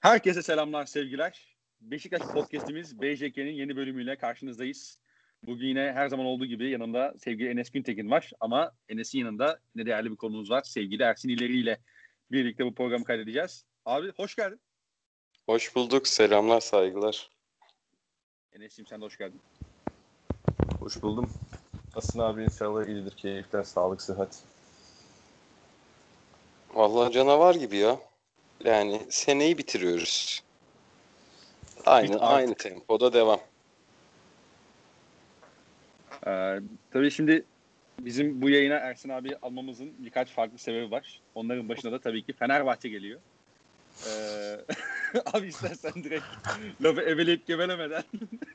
Herkese selamlar, sevgiler. Beşiktaş Podcast'imiz BJK'nin yeni bölümüyle karşınızdayız. Bugün yine her zaman olduğu gibi yanımda sevgili Enes Güntekin var. Ama Enes'in yanında ne değerli bir konumuz var. Sevgili Ersin İleri ile birlikte bu programı kaydedeceğiz. Abi hoş geldin. Hoş bulduk. Selamlar, saygılar. Enes'ciğim sen de hoş geldin. Hoş buldum. Asın abi inşallah iyidir. Keyiften, sağlık, sıhhat. Vallahi canavar gibi ya. Yani seneyi bitiriyoruz. Aynı Bit- aynı tempoda devam. Ee, tabii şimdi bizim bu yayına Ersin abi almamızın birkaç farklı sebebi var. Onların başında da tabii ki Fenerbahçe geliyor. Abi istersen direkt lafı eveleyip gevelemeden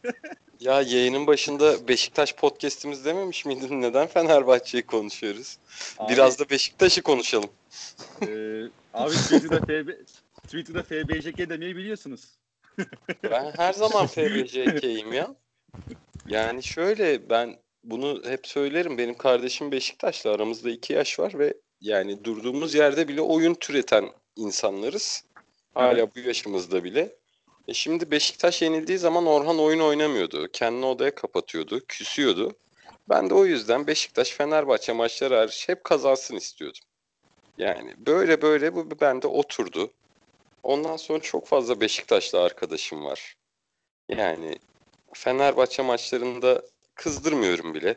Ya yayının başında Beşiktaş podcast'imiz dememiş miydin? Neden Fenerbahçe'yi konuşuyoruz? Abi, Biraz da Beşiktaş'ı konuşalım. e, abi Twitter'da, FB, Twitter'da FBJK demeyi biliyorsunuz. Ben her zaman FBCK'yim ya. Yani şöyle ben bunu hep söylerim. Benim kardeşim Beşiktaş'la aramızda iki yaş var ve yani durduğumuz yerde bile oyun türeten insanlarız. Hala bu yaşımızda bile. E şimdi Beşiktaş yenildiği zaman Orhan oyun oynamıyordu. Kendini odaya kapatıyordu, küsüyordu. Ben de o yüzden Beşiktaş Fenerbahçe maçları hariç hep kazansın istiyordum. Yani böyle böyle bu bende oturdu. Ondan sonra çok fazla Beşiktaşlı arkadaşım var. Yani Fenerbahçe maçlarında kızdırmıyorum bile.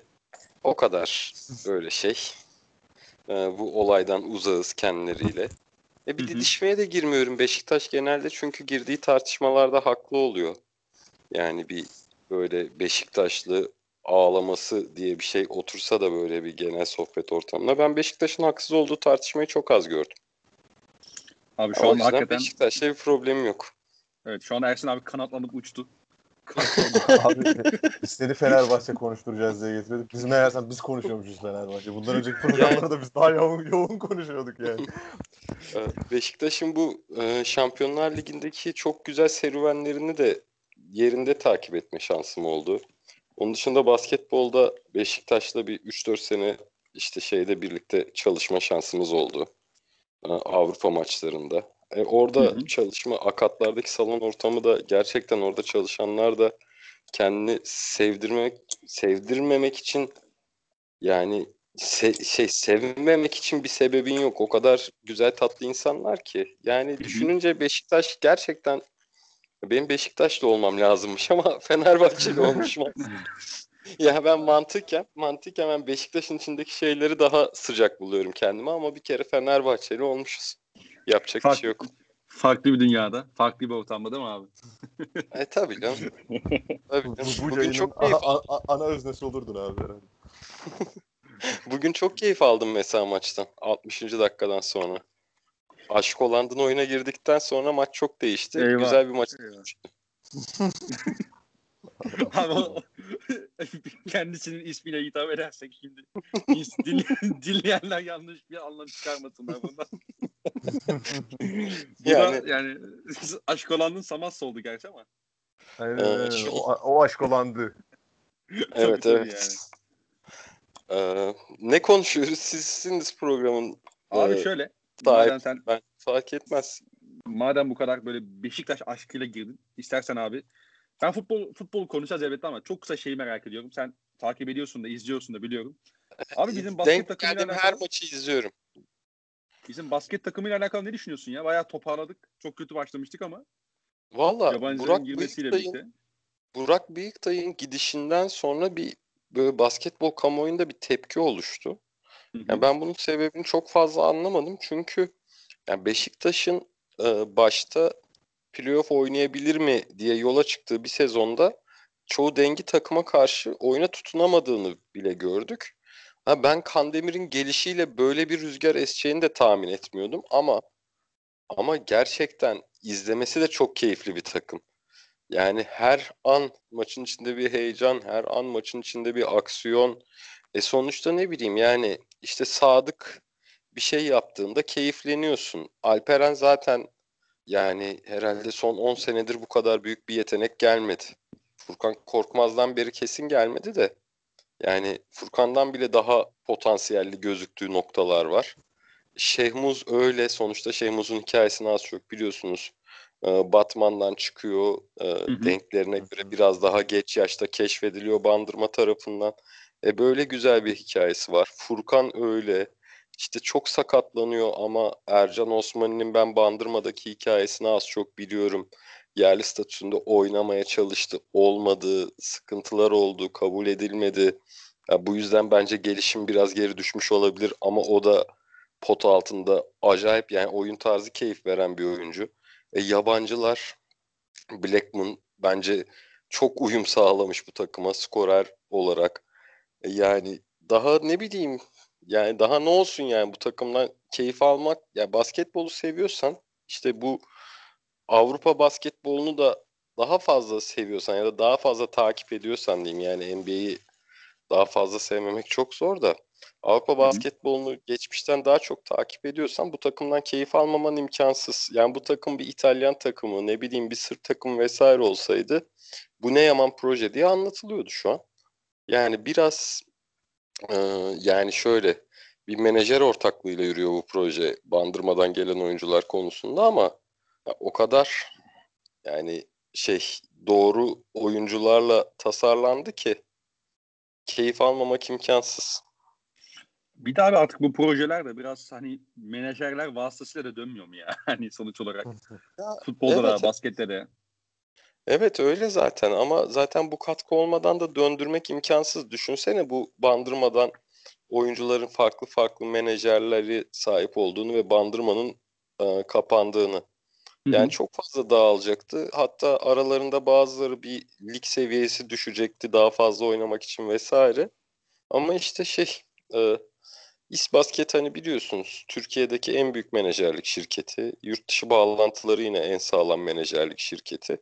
O kadar böyle şey. Ee, bu olaydan uzağız kendileriyle. E bir Hı hı. didişmeye de girmiyorum Beşiktaş genelde çünkü girdiği tartışmalarda haklı oluyor. Yani bir böyle Beşiktaşlı ağlaması diye bir şey otursa da böyle bir genel sohbet ortamında ben Beşiktaş'ın haksız olduğu tartışmayı çok az gördüm. Abi şu yüzden hakikaten Beşiktaş'ta bir problemim yok. evet şu an Ersin abi kanatlanıp uçtu. Abi istedi Fenerbahçe konuşturacağız diye getirdik. Biz meğersem biz konuşuyormuşuz Fenerbahçe. Bundan önceki programlarda biz daha yoğun, yoğun konuşuyorduk yani. Ee, Beşiktaş'ın bu e, Şampiyonlar Ligi'ndeki çok güzel serüvenlerini de yerinde takip etme şansım oldu. Onun dışında basketbolda Beşiktaş'la bir 3-4 sene işte şeyde birlikte çalışma şansımız oldu. Ee, Avrupa maçlarında. E, orada Hı hı. çalışma, akatlardaki salon ortamı da gerçekten orada çalışanlar da kendini sevdirmek, sevdirmemek için yani se- şey sevmemek için bir sebebin yok. O kadar güzel tatlı insanlar ki. Yani düşününce Beşiktaş gerçekten benim Beşiktaşlı olmam lazımmış ama Fenerbahçeli olmuşum. ya ben mantıken mantıken ben Beşiktaş'ın içindeki şeyleri daha sıcak buluyorum kendime ama bir kere Fenerbahçeli olmuşuz. Yapacak bir Fark- şey yok. Farklı bir dünyada, farklı bir ortamda değil mi abi? E tabii canım. Tabii Bu, bu, canım. bu Bugün çok keyif, ana, ana, ana öznesi olurdun abi herhalde. bugün çok keyif aldım mesela maçtan. 60. dakikadan sonra. Aşk Oland'ın oyuna girdikten sonra maç çok değişti. Eyvah. Güzel bir maç. Abi o- kendisinin ismiyle hitap edersek şimdi dinleyenler yanlış bir anlam çıkarmasınlar bundan. Bu Yani- da yani aşk olanın Samas oldu gerçi ama. Aynen. şu- O, o aşk olandı. Evet evet. Ee, ne konuşuyoruz? Sizsiniz programın Abi Ee, şöyle. Madem sen Ben fark etmez. madem bu kadar böyle Beşiktaş aşkıyla girdin, istersen abi ben futbol futbol konuşacağız elbette ama çok kısa şeyi merak ediyorum. Sen takip ediyorsun da izliyorsun da biliyorum. Abi bizim basket Denk takımıyla alakalı, her maçı izliyorum. Bizim basket takımıyla alakalı ne düşünüyorsun ya? Bayağı toparladık. Çok kötü başlamıştık ama Valla Burak girmesiyle Büyüktay'ın, birlikte. Burak Büyüktay'ın gidişinden sonra bir böyle basketbol kamuoyunda bir tepki oluştu. Hı hı. Yani ben bunun sebebini çok fazla anlamadım. Çünkü yani Beşiktaş'ın e, başta playoff oynayabilir mi diye yola çıktığı bir sezonda çoğu dengi takıma karşı oyuna tutunamadığını bile gördük. Ha, ben Kandemir'in gelişiyle böyle bir rüzgar eseceğini de tahmin etmiyordum ama ama gerçekten izlemesi de çok keyifli bir takım. Yani her an maçın içinde bir heyecan, her an maçın içinde bir aksiyon. E sonuçta ne bileyim yani işte Sadık bir şey yaptığında keyifleniyorsun. Alperen zaten yani herhalde son 10 senedir bu kadar büyük bir yetenek gelmedi. Furkan Korkmaz'dan beri kesin gelmedi de yani Furkan'dan bile daha potansiyelli gözüktüğü noktalar var. Şehmuz öyle. Sonuçta Şehmuz'un hikayesini az çok biliyorsunuz. e, Batman'dan çıkıyor. E, denklerine göre biraz daha geç yaşta keşfediliyor Bandırma tarafından. E böyle güzel bir hikayesi var. Furkan öyle. İşte çok sakatlanıyor ama Ercan Osman'ın ben Bandırma'daki hikayesini az çok biliyorum. Yerli statüsünde oynamaya çalıştı. Olmadı, sıkıntılar oldu, kabul edilmedi. Ya bu yüzden bence gelişim biraz geri düşmüş olabilir ama o da pot altında acayip yani oyun tarzı keyif veren bir oyuncu. E, yabancılar Blackman bence çok uyum sağlamış bu takıma skorer olarak. E, yani daha ne bileyim yani daha ne olsun yani bu takımdan keyif almak ya yani basketbolu seviyorsan işte bu Avrupa basketbolunu da daha fazla seviyorsan ya da daha fazla takip ediyorsan diyeyim yani NBA'yi daha fazla sevmemek çok zor da Avrupa basketbolunu geçmişten daha çok takip ediyorsan bu takımdan keyif almaman imkansız. Yani bu takım bir İtalyan takımı, ne bileyim bir Sırp takımı vesaire olsaydı bu ne yaman proje diye anlatılıyordu şu an. Yani biraz e, yani şöyle bir menajer ortaklığıyla yürüyor bu proje bandırmadan gelen oyuncular konusunda ama o kadar yani şey doğru oyuncularla tasarlandı ki keyif almamak imkansız. Bir daha artık bu projeler de biraz hani menajerler vasıtasıyla da dönmüyor mu ya? Hani sonuç olarak ya, futbolda evet. da baskette de. Evet öyle zaten ama zaten bu katkı olmadan da döndürmek imkansız. Düşünsene bu bandırmadan oyuncuların farklı farklı menajerleri sahip olduğunu ve bandırmanın e, kapandığını. Yani Hı-hı. çok fazla dağılacaktı. Hatta aralarında bazıları bir lig seviyesi düşecekti daha fazla oynamak için vesaire. Ama işte şey e, İsbasket hani biliyorsunuz Türkiye'deki en büyük menajerlik şirketi. Yurt dışı bağlantıları yine en sağlam menajerlik şirketi.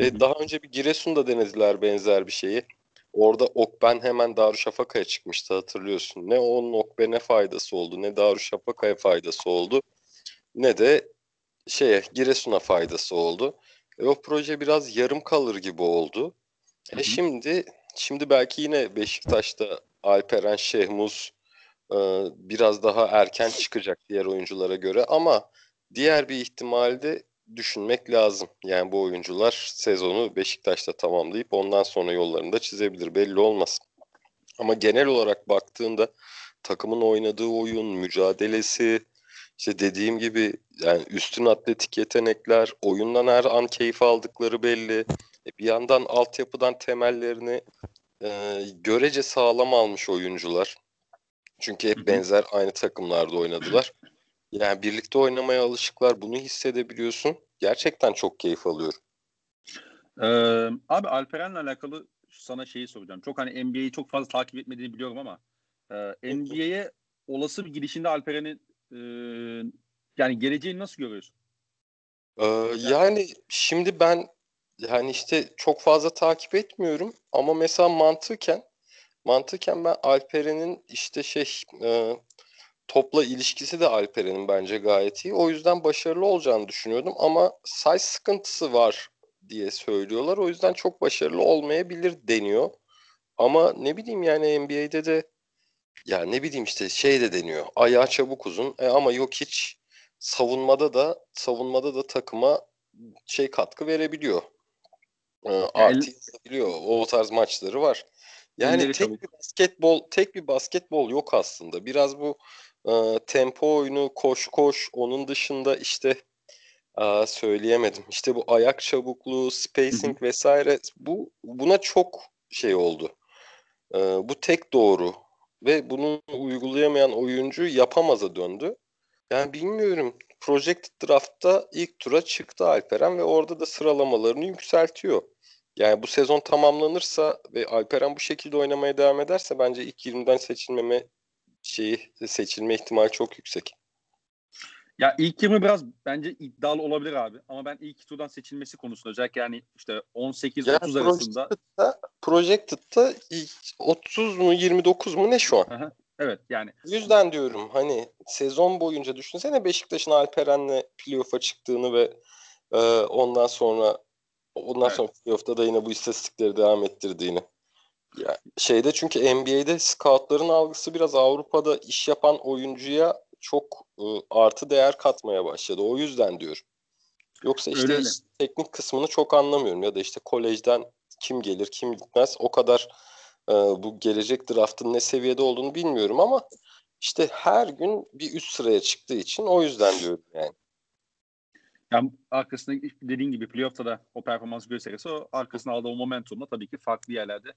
E, daha önce bir Giresun'da denediler benzer bir şeyi. Orada Okben hemen Darüşşafaka'ya çıkmıştı hatırlıyorsun. Ne onun Okben'e faydası oldu ne Darüşşafaka'ya faydası oldu. Ne de şeye Giresun'a faydası oldu. E, o proje biraz yarım kalır gibi oldu. E şimdi şimdi belki yine Beşiktaş'ta Alperen Şehmuz e, biraz daha erken çıkacak diğer oyunculara göre ama diğer bir ihtimalde düşünmek lazım. Yani bu oyuncular sezonu Beşiktaş'ta tamamlayıp ondan sonra yollarını da çizebilir. Belli olmaz. Ama genel olarak baktığında takımın oynadığı oyun, mücadelesi, işte dediğim gibi yani üstün atletik yetenekler, oyundan her an keyif aldıkları belli. E bir yandan altyapıdan temellerini e, görece sağlam almış oyuncular. Çünkü hep benzer aynı takımlarda oynadılar. Yani birlikte oynamaya alışıklar. Bunu hissedebiliyorsun. Gerçekten çok keyif alıyorum. Ee, abi Alperen'le alakalı sana şeyi soracağım. Çok hani NBA'yi çok fazla takip etmediğini biliyorum ama e, NBA'ye olası bir girişinde Alperen'in e, yani geleceğini nasıl görüyorsun? Ee, yani şimdi ben yani işte çok fazla takip etmiyorum ama mesela mantıken mantıken ben Alperen'in işte şey e, topla ilişkisi de Alperen'in bence gayet iyi. O yüzden başarılı olacağını düşünüyordum ama size sıkıntısı var diye söylüyorlar. O yüzden çok başarılı olmayabilir deniyor. Ama ne bileyim yani NBA'de de ya ne bileyim işte şey de deniyor. Ayağı çabuk uzun e, ama yok hiç savunmada da savunmada da takıma şey katkı verebiliyor. E, artı yazabiliyor. O tarz maçları var. Yani tek bir basketbol tek bir basketbol yok aslında. Biraz bu e, tempo oyunu, koş koş onun dışında işte e, söyleyemedim. İşte bu ayak çabukluğu, spacing vesaire bu buna çok şey oldu. E, bu tek doğru ve bunu uygulayamayan oyuncu yapamaza döndü. Yani bilmiyorum. Projected Draft'ta ilk tura çıktı Alperen ve orada da sıralamalarını yükseltiyor. Yani bu sezon tamamlanırsa ve Alperen bu şekilde oynamaya devam ederse bence ilk 20'den seçilmeme şeyi seçilme ihtimali çok yüksek. Ya ilk 20 biraz bence iddialı olabilir abi. Ama ben ilk turdan seçilmesi konusunda özellikle yani işte 18-30 yani arasında. Projected'da 30 mu 29 mu ne şu an? Evet yani. Yüzden diyorum hani sezon boyunca düşünsene Beşiktaş'ın Alperen'le playoff'a çıktığını ve e, ondan sonra ondan evet. sonra playoff'ta da yine bu istatistikleri devam ettirdiğini. Ya şeyde çünkü NBA'de scoutların algısı biraz Avrupa'da iş yapan oyuncuya çok artı değer katmaya başladı. O yüzden diyorum. Yoksa işte Öyle öyle. iş- teknik kısmını çok anlamıyorum ya da işte kolejden kim gelir kim gitmez o kadar e, bu gelecek draftın ne seviyede olduğunu bilmiyorum ama işte her gün bir üst sıraya çıktığı için o yüzden diyorum yani. Yani arkasında dediğin gibi playoff'ta da o performans gösterirse o arkasına aldığı o momentumla tabii ki farklı yerlerde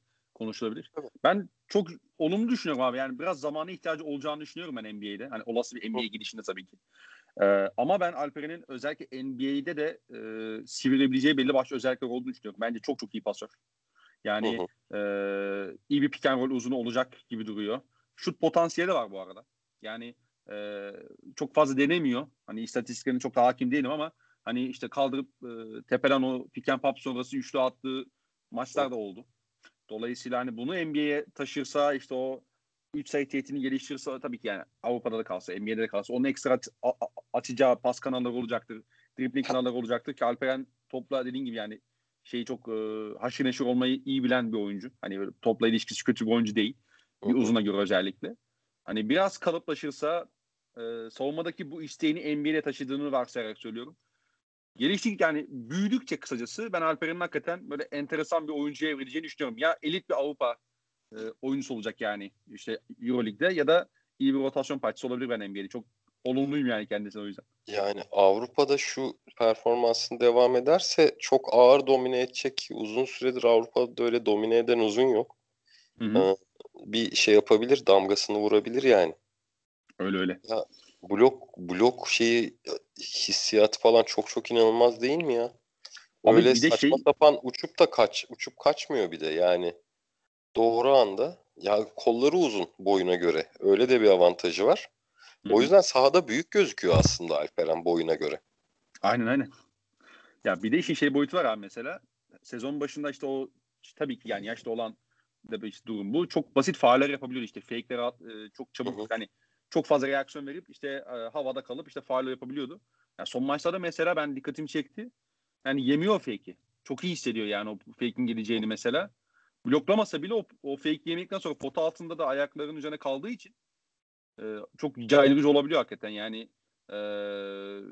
konuşulabilir. Evet. Ben çok olumlu düşünüyorum abi. Yani biraz zamana ihtiyacı olacağını düşünüyorum ben NBA'de. Hani olası bir NBA gidişinde tabii ki. Ee, ama ben Alperen'in özellikle NBA'de de e, sivrilebileceği belli başlı özellikler olduğunu düşünüyorum. Bence çok çok iyi pasör. Yani Hı hı. e, iyi bir pick and roll uzunu olacak gibi duruyor. Şut potansiyeli var bu arada. Yani e, çok fazla denemiyor. Hani istatistiklerine çok da hakim değilim ama hani işte kaldırıp e, tepeden o pick and pop sonrası üçlü attığı maçlar da oldu. Dolayısıyla hani bunu NBA'ye taşırsa işte o 3 sayı tehditini geliştirirse tabii ki yani Avrupa'da da kalsa, NBA'de de kalsa onun ekstra at- a- pas kanalları olacaktır. Dribbling kanalları olacaktır ki Alperen topla dediğin gibi yani şeyi çok e, haşır neşir olmayı iyi bilen bir oyuncu. Hani böyle topla ilişkisi kötü bir oyuncu değil. Bir uzuna göre özellikle. Hani biraz kalıplaşırsa e, savunmadaki bu isteğini NBA'ye taşıdığını varsayarak söylüyorum. Geliştik yani büyüdükçe kısacası ben Alperen'in hakikaten böyle enteresan bir oyuncuya evrileceğini düşünüyorum. Ya elit bir Avrupa e, oyuncusu olacak yani işte Euroleague'de ya da iyi bir rotasyon parçası olabilir ben NBA'de. Çok olumluyum yani kendisine o yüzden. Yani Avrupa'da şu performansın devam ederse çok ağır domine edecek ki uzun süredir Avrupa'da öyle domine eden uzun yok. Hı hı. Hı. Bir şey yapabilir, damgasını vurabilir yani. Öyle öyle. Blok blok şeyi hissiyatı falan çok çok inanılmaz değil mi ya? Abi Öyle saçma şey- sapan uçup da kaç uçup kaçmıyor bir de yani. Doğru anda ya kolları uzun boyuna göre. Öyle de bir avantajı var. Hı O yüzden sahada büyük gözüküyor aslında Alperen boyuna göre. Aynen aynen. Ya bir de işin şey boyutu var abi mesela. Sezon başında işte o tabii ki yani yaşlı olan da bir işte durum bu. Çok basit fauller yapabiliyor işte. Fake'leri at- e, çok çabuk Hı hı. hani çok fazla reaksiyon verip işte e, havada kalıp işte faul yapabiliyordu. Yani son maçlarda mesela ben dikkatimi çekti. Yani yemiyor fake'i. Çok iyi hissediyor yani o fake'in geleceğini mesela. Bloklamasa bile o, o fake yemekten sonra pota altında da ayaklarının üzerine kaldığı için e, çok caydırıcı olabiliyor hakikaten. Yani e,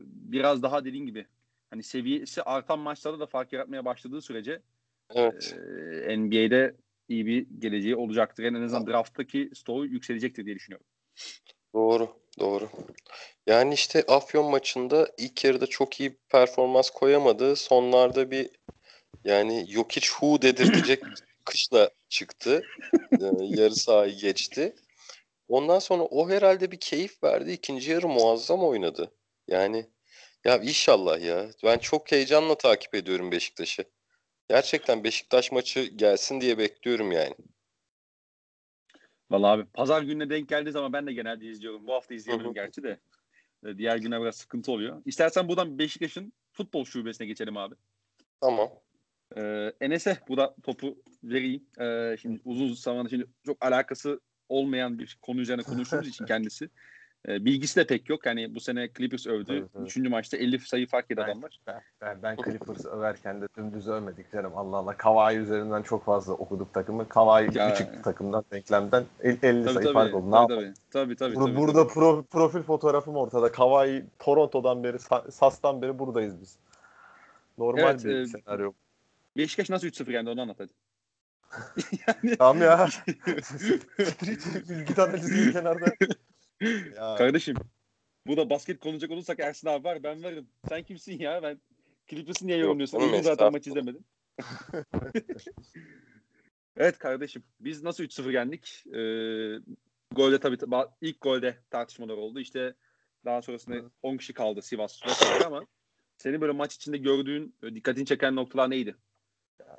biraz daha dediğin gibi hani seviyesi artan maçlarda da fark yaratmaya başladığı sürece Evet. e, NBA'de iyi bir geleceği olacaktır. En azından drafttaki stoğu yükselecektir diye düşünüyorum. Doğru, doğru. Yani işte Afyon maçında ilk yarıda çok iyi bir performans koyamadı. Sonlarda bir yani Jokic hu dedirtecek kışla çıktı. Ee, yarı sahayı geçti. Ondan sonra o herhalde bir keyif verdi. İkinci yarı muazzam oynadı. Yani ya inşallah ya. Ben çok heyecanla takip ediyorum Beşiktaş'ı. Gerçekten Beşiktaş maçı gelsin diye bekliyorum yani. Vallahi abi pazar gününe denk geldiği zaman ben de genelde izliyorum. Bu hafta izleyemedim gerçi de. E, Diğer güne biraz sıkıntı oluyor. İstersen buradan Beşiktaş'ın futbol şubesine geçelim abi. Tamam. Ee, Enes'e bu da topu vereyim. Ee, şimdi uzun zamandır şimdi çok alakası olmayan bir konu üzerine konuştuğumuz için kendisi. Ee, bilgisi de pek yok. Hani bu sene Clippers övdü. Tabii, tabii. Üçüncü maçta 50 sayı fark yedi Ben- adamlar. Ben, ben, ben Clippers'ı överken de dümdüz övmedik canım. Allah Allah. Kavai üzerinden çok fazla okuduk takımı. Kavai Ya. çıktı takımdan, denklemden. El- 50 Tabii sayı tabii. fark oldu. Ne Tabii, tabii. Tabii tabii. Bur- tabii, burada tabii. pro- profil fotoğrafım ortada. Kavai Toronto'dan beri, Sa- Sas'tan beri buradayız biz. Normal Evet, bir e, senaryo. Beşiktaş nasıl 3-0 yendi onu anlat hadi. yani, Tamam ya. Bilgi analizi kenarda. Ya, kardeşim bu da basket konuşacak olursak Ersin abi var ben varım. Sen kimsin ya? Ben Clippers'ı niye Yok, yorumluyorsun? Uzun zaten maç izlemedim. evet kardeşim biz nasıl 3-0 yendik? Ee, golde tabii ilk golde tartışmalar oldu. İşte daha sonrasında 10 kişi kaldı Sivas ama senin böyle maç içinde gördüğün dikkatini çeken noktalar neydi?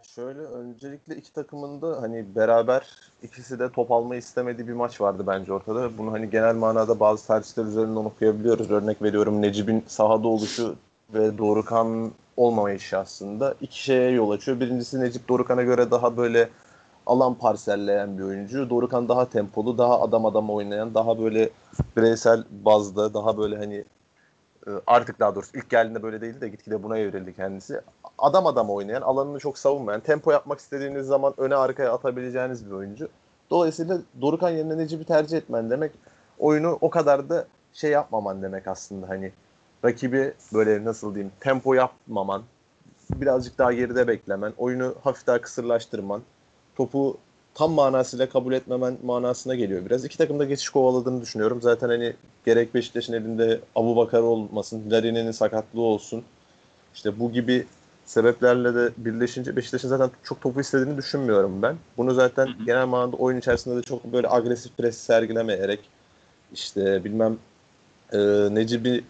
Şöyle öncelikle iki takımın da hani beraber ikisi de top almayı istemediği bir maç vardı bence ortada. Bunu hani genel manada bazı tercihler üzerinden okuyabiliyoruz. Örnek veriyorum Necip'in sahada oluşu ve Dorukan olmamayışı aslında iki şeye yol açıyor. Birincisi Necip Dorukan'a göre daha böyle alan parselleyen bir oyuncu. Dorukan daha tempolu, daha adam adam oynayan, daha böyle bireysel bazda, daha böyle hani artık daha doğrusu ilk geldiğinde böyle değildi de gitgide buna evrildi kendisi. Adam adam oynayan, alanını çok savunmayan, tempo yapmak istediğiniz zaman öne arkaya atabileceğiniz bir oyuncu. Dolayısıyla Dorukan yerine Necip'i tercih etmen demek oyunu o kadar da şey yapmaman demek aslında hani rakibi böyle nasıl diyeyim tempo yapmaman, birazcık daha geride beklemen, oyunu hafif daha kısırlaştırman, topu tam manasıyla kabul etmemen manasına geliyor biraz. İki takım da geçiş kovaladığını düşünüyorum. Zaten hani gerek Beşiktaş'ın elinde Abu Bakar olmasın, Larin'in sakatlığı olsun. İşte bu gibi sebeplerle de birleşince Beşiktaş'ın zaten çok topu istediğini düşünmüyorum ben. Bunu zaten hı hı. genel manada oyun içerisinde de çok böyle agresif pres sergilemeyerek işte bilmem e, Necip'i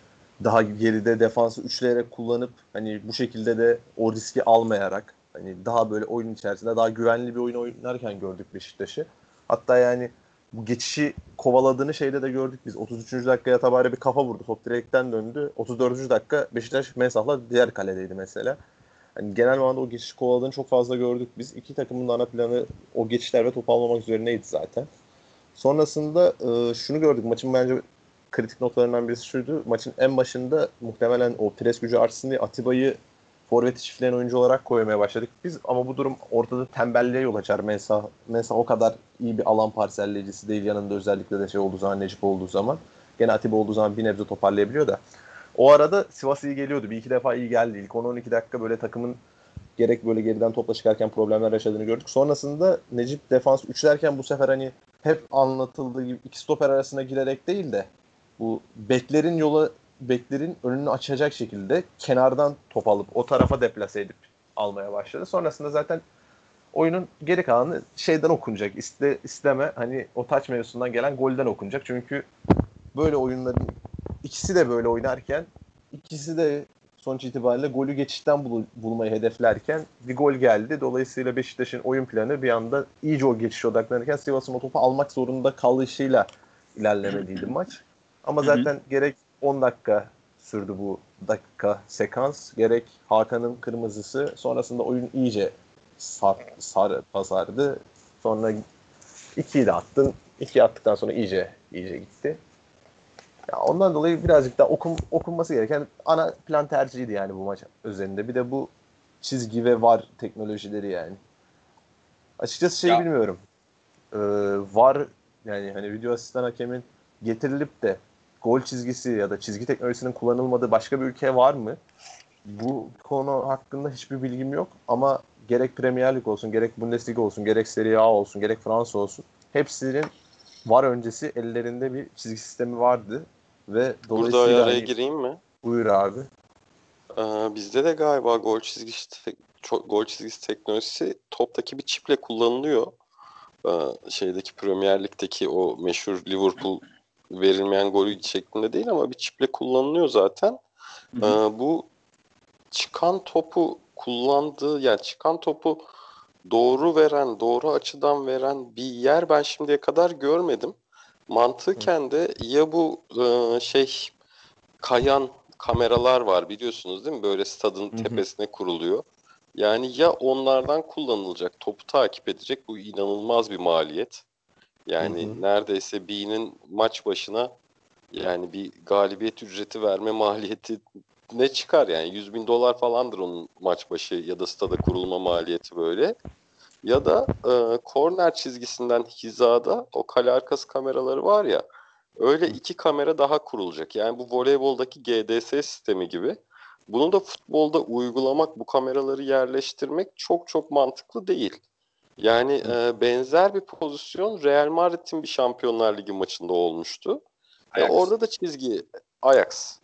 daha geride defansı üçleyerek kullanıp hani bu şekilde de o riski almayarak hani daha böyle oyun içerisinde daha güvenli bir oyun oynarken gördük Beşiktaş'ı. Hatta yani bu geçişi kovaladığını şeyde de gördük biz. 33. dakikaya tabare bir kafa vurdu. Top direkten döndü. 34. dakika Beşiktaş Mensah'la diğer kaledeydi mesela. Hani genel manada o geçiş kovaladığını çok fazla gördük biz. İki takımın ana planı o geçişler ve top almamak üzerineydi zaten. Sonrasında e, şunu gördük. Maçın bence kritik noktalarından birisi şuydu. Maçın en başında muhtemelen o pres gücü artsın diye Atiba'yı forveti çiftleyen oyuncu olarak koymaya başladık biz. Ama bu durum ortada tembelliğe yol açar. Mensah, Mensah o kadar iyi bir alan parselleyicisi değil. Yanında özellikle de şey olduğu zaman, Necip olduğu zaman. Gene Atiba olduğu zaman bir nebze toparlayabiliyor da. O arada Sivas iyi geliyordu. Bir iki defa iyi geldi. İlk 10-12 dakika böyle takımın gerek böyle geriden topla çıkarken problemler yaşadığını gördük. Sonrasında Necip defans üçlerken bu sefer hani hep anlatıldığı gibi iki stoper arasına girerek değil de bu beklerin yola beklerin önünü açacak şekilde kenardan top alıp o tarafa deplase edip almaya başladı. Sonrasında zaten oyunun geri kalanı şeyden okunacak. İste, isteme hani o taç mevzusundan gelen golden okunacak. Çünkü böyle oyunların ikisi de böyle oynarken ikisi de sonuç itibariyle golü geçişten bul- bulmayı hedeflerken bir gol geldi. Dolayısıyla Beşiktaş'ın oyun planı bir anda iyice o geçiş odaklanırken Sivas'ın o topu almak zorunda kalışıyla ilerlemediydi maç. Ama zaten gerek 10 dakika sürdü bu dakika sekans. Gerek Hakan'ın kırmızısı. Sonrasında oyun iyice sar, sar pazardı. Sonra 2'yi de attın. 2 attıktan sonra iyice iyice gitti. Ya ondan dolayı birazcık daha okun, okunması gereken ana plan tercihiydi yani bu maç üzerinde. Bir de bu çizgi ve var teknolojileri yani. Açıkçası şey ya. bilmiyorum. Ee, var yani hani video asistan hakemin getirilip de gol çizgisi ya da çizgi teknolojisinin kullanılmadığı başka bir ülke var mı? Bu konu hakkında hiçbir bilgim yok ama gerek Premier Lig olsun, gerek Bundesliga olsun, gerek Serie A olsun, gerek Fransa olsun hepsinin var öncesi ellerinde bir çizgi sistemi vardı ve dolayısıyla Burada araya hani... gireyim mi? Buyur abi. Ee, bizde de galiba gol çizgisi gol çizgisi teknolojisi toptaki bir çiple kullanılıyor. Ee, şeydeki Premier Lig'deki o meşhur Liverpool verilmeyen golü şeklinde değil ama bir çiple kullanılıyor zaten. Ee, bu çıkan topu kullandığı yani çıkan topu doğru veren, doğru açıdan veren bir yer ben şimdiye kadar görmedim. Mantıken de ya bu e, şey kayan kameralar var biliyorsunuz değil mi? Böyle stadın tepesine kuruluyor. Yani ya onlardan kullanılacak, topu takip edecek bu inanılmaz bir maliyet. Yani hı hı. neredeyse B'nin maç başına yani bir galibiyet ücreti verme maliyeti ne çıkar yani 100 bin dolar falandır onun maç başı ya da stada kurulma maliyeti böyle. Ya da e, korner çizgisinden hizada o kale arkası kameraları var ya öyle iki kamera daha kurulacak. Yani bu voleyboldaki GDS sistemi gibi. Bunu da futbolda uygulamak, bu kameraları yerleştirmek çok çok mantıklı değil. Yani e, benzer bir pozisyon Real Madrid'in bir Şampiyonlar Ligi maçında olmuştu. E, orada da çizgi Ajax.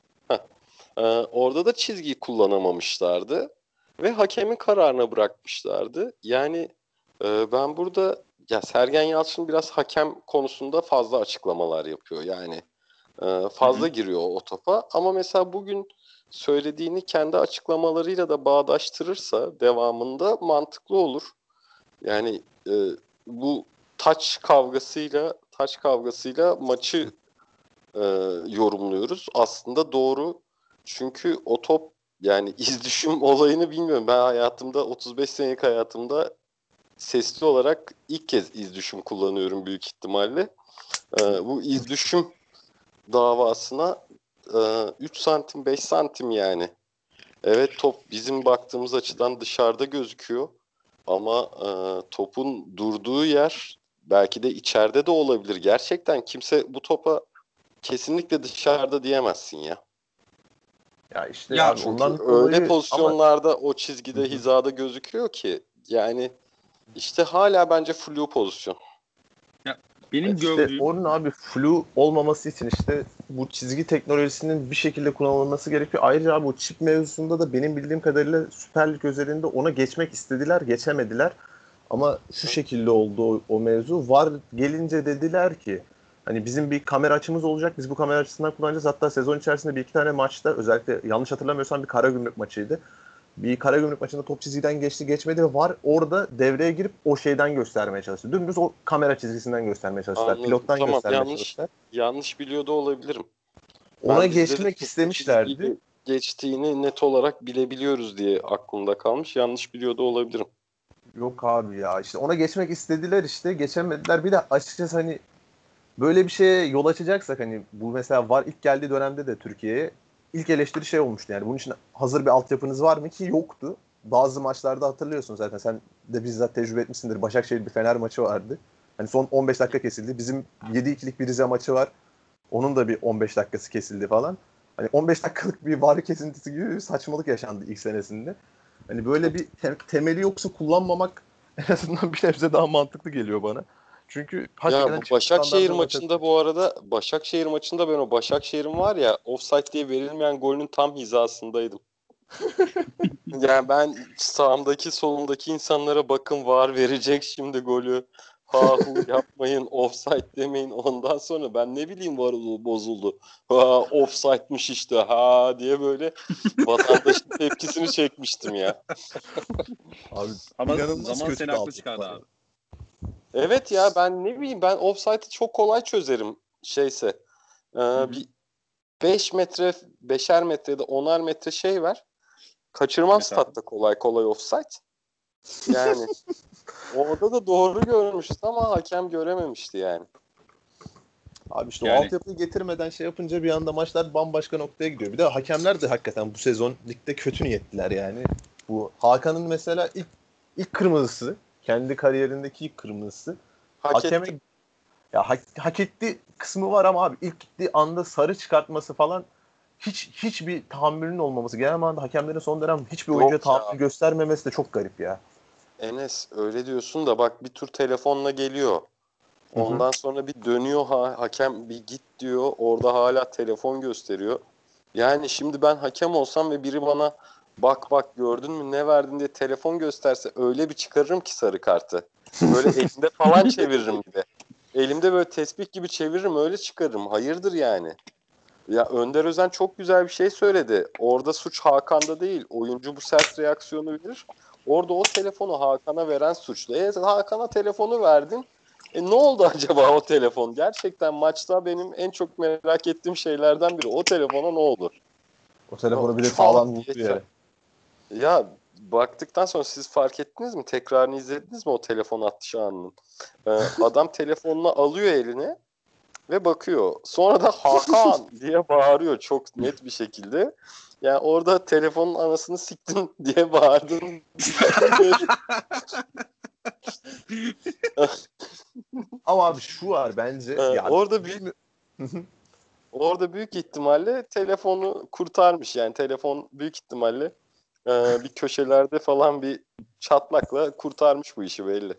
E, orada da çizgiyi kullanamamışlardı ve hakemin kararına bırakmışlardı. Yani e, ben burada ya Sergen Yalçın biraz hakem konusunda fazla açıklamalar yapıyor. Yani e, fazla Hı-hı. giriyor o topa ama mesela bugün söylediğini kendi açıklamalarıyla da bağdaştırırsa devamında mantıklı olur. Yani e, bu taç kavgasıyla taç kavgasıyla maçı e, yorumluyoruz. Aslında doğru. Çünkü o top yani iz düşüm olayını bilmiyorum. Ben hayatımda 35 senelik hayatımda sesli olarak ilk kez iz düşüm kullanıyorum büyük ihtimalle. Ee, bu iz düşüm davasına e, 3 santim 5 santim yani. Evet top bizim baktığımız açıdan dışarıda gözüküyor. Ama e, topun durduğu yer belki de içeride de olabilir. Gerçekten kimse bu topa kesinlikle dışarıda diyemezsin ya. Ya işte Ya Çünkü ondan öyle dolayı ama pozisyonlarda o çizgide hizada gözüküyor ki yani işte hala bence flu pozisyon. Benim işte gördüğüm onun abi flu olmaması için işte bu çizgi teknolojisinin bir şekilde kullanılması gerekiyor. Ayrıca abi bu çip mevzusunda da benim bildiğim kadarıyla Süper Lig özelinde ona geçmek istediler, geçemediler. Ama şu şekilde oldu o, o mevzu. Var gelince dediler ki hani bizim bir kamera açımız olacak. Biz bu kamera açısından kullanacağız. Hatta sezon içerisinde bir iki tane maçta özellikle yanlış hatırlamıyorsam bir Karagümrük maçıydı. Bir Karagümrük maçında top çizgiden geçti geçmedi ve var orada devreye girip o şeyden göstermeye çalıştı. Dümdüz o kamera çizgisinden göstermeye çalıştılar. Anladım. Pilottan Tamam, göstermeye yanlış. çalıştılar. Yanlış biliyor da olabilirim. Ona Ben geçmek istemişlerdi. Geçtiğini net olarak bilebiliyoruz diye aklımda kalmış. Yanlış biliyor da olabilirim. Yok abi ya işte ona geçmek istediler işte geçemediler. Bir de açıkçası hani böyle bir şeye yol açacaksak hani bu mesela var ilk geldiği dönemde de Türkiye'ye ilk eleştiri şey olmuştu yani bunun için hazır bir altyapınız var mı ki yoktu. Bazı maçlarda hatırlıyorsun zaten sen de bizzat tecrübe etmişsindir. Başakşehir bir Fener maçı vardı. Hani son 15 dakika kesildi. Bizim 7-2'lik bir Rize maçı var. Onun da bir 15 dakikası kesildi falan. Hani 15 dakikalık bir var kesintisi gibi bir saçmalık yaşandı ilk senesinde. Hani böyle bir te- temeli yoksa kullanmamak en azından bir nebze daha mantıklı geliyor bana. Çünkü Ya bu Başakşehir maçında bu arada Başakşehir maçında ben o Başakşehir'in var ya offside diye verilmeyen golünün tam hizasındaydım. yani ben sağımdaki solumdaki insanlara bakın var verecek şimdi golü. Ha hu yapmayın offside demeyin ondan sonra ben ne bileyim var bozuldu. Ha offside'mış işte ha diye böyle vatandaşın tepkisini çekmiştim ya. Abi ama zaman seni haklı çıkardı abi. Evet ya ben ne bileyim ben offside'ı çok kolay çözerim şeyse. Ee, hı. bir 5 metre, 5'er metre ya da 10'ar metre şey ver. Kaçırmam Mesela? statta kolay kolay offside. Yani orada da doğru görmüşüz ama hakem görememişti yani. Abi işte Yani- o altyapıyı getirmeden şey yapınca bir anda maçlar bambaşka noktaya gidiyor. Bir de hakemler de hakikaten bu sezon ligde kötü niyetliler yani. Bu Hakan'ın mesela ilk ilk kırmızısı, kendi kariyerindeki ilk kırmızısı. Hak Hakeme etti. ya hak, hak etti kısmı var ama abi ilk gittiği anda sarı çıkartması falan hiç hiçbir tahammülün olmaması. Genel manada hakemlerin son dönem hiçbir oyuncuya ya. tahammül göstermemesi de çok garip ya. Enes öyle diyorsun da bak bir tur telefonla geliyor. Ondan sonra bir dönüyor ha, hakem bir git diyor. Orada hala telefon gösteriyor. Yani şimdi ben hakem olsam ve biri bana bak bak gördün mü ne verdin diye telefon gösterse öyle bir çıkarırım ki sarı kartı. Böyle elimde falan çeviririm de. Elimde böyle tespih gibi çeviririm öyle çıkarırım. Hayırdır yani. Ya Önder Özen çok güzel bir şey söyledi. Orada suç Hakan'da değil. Oyuncu bu sert reaksiyonu verir. Orada o telefonu Hakan'a veren suçlu. E, Hakan'a telefonu verdin. E ne oldu acaba o telefon? Gerçekten maçta benim en çok merak ettiğim şeylerden biri. O telefona ne oldu? O telefonu bir de sağlam vurdu yere. Ya baktıktan sonra siz fark ettiniz mi? Tekrarını izlediniz mi o telefon atış anının? Ee, adam telefonunu alıyor eline ve bakıyor. Sonra da Hakan diye bağırıyor çok net bir şekilde. Yani orada telefonun anasını siktin diye bağırdın. Ama abi şu var bence. Ee, ya, orada büyük orada büyük ihtimalle telefonu kurtarmış. Yani telefon büyük ihtimalle e, bir köşelerde falan bir çatlakla kurtarmış bu işi belli.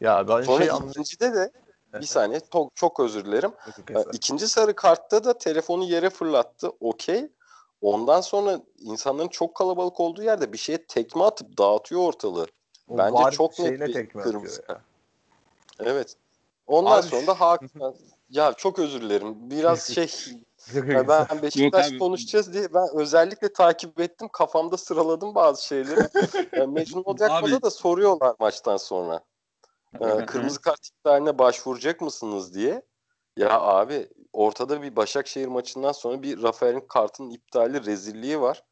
ya ben Sonra şey ikincide de bir saniye çok, çok özür dilerim. Ee, İkinci sarı kartta da telefonu yere fırlattı. Okey. Ondan sonra insanların çok kalabalık olduğu yerde bir şeye tekme atıp dağıtıyor ortalığı. O Bence çok net bir tekme kırmızı ya. Evet. Ondan Abi sonra da Hakan ya çok özür dilerim. Biraz şey Yok, yok, ya ben Beşiktaş abi. konuşacağız diye ben özellikle takip ettim. Kafamda sıraladım bazı şeyleri. Ee, Mecnun Abi- da soruyorlar maçtan sonra. Ee, kırmızı kart iptaline başvuracak mısınız diye. Ya abi ortada bir Başakşehir maçından sonra bir Rafael'in kartının iptali rezilliği var.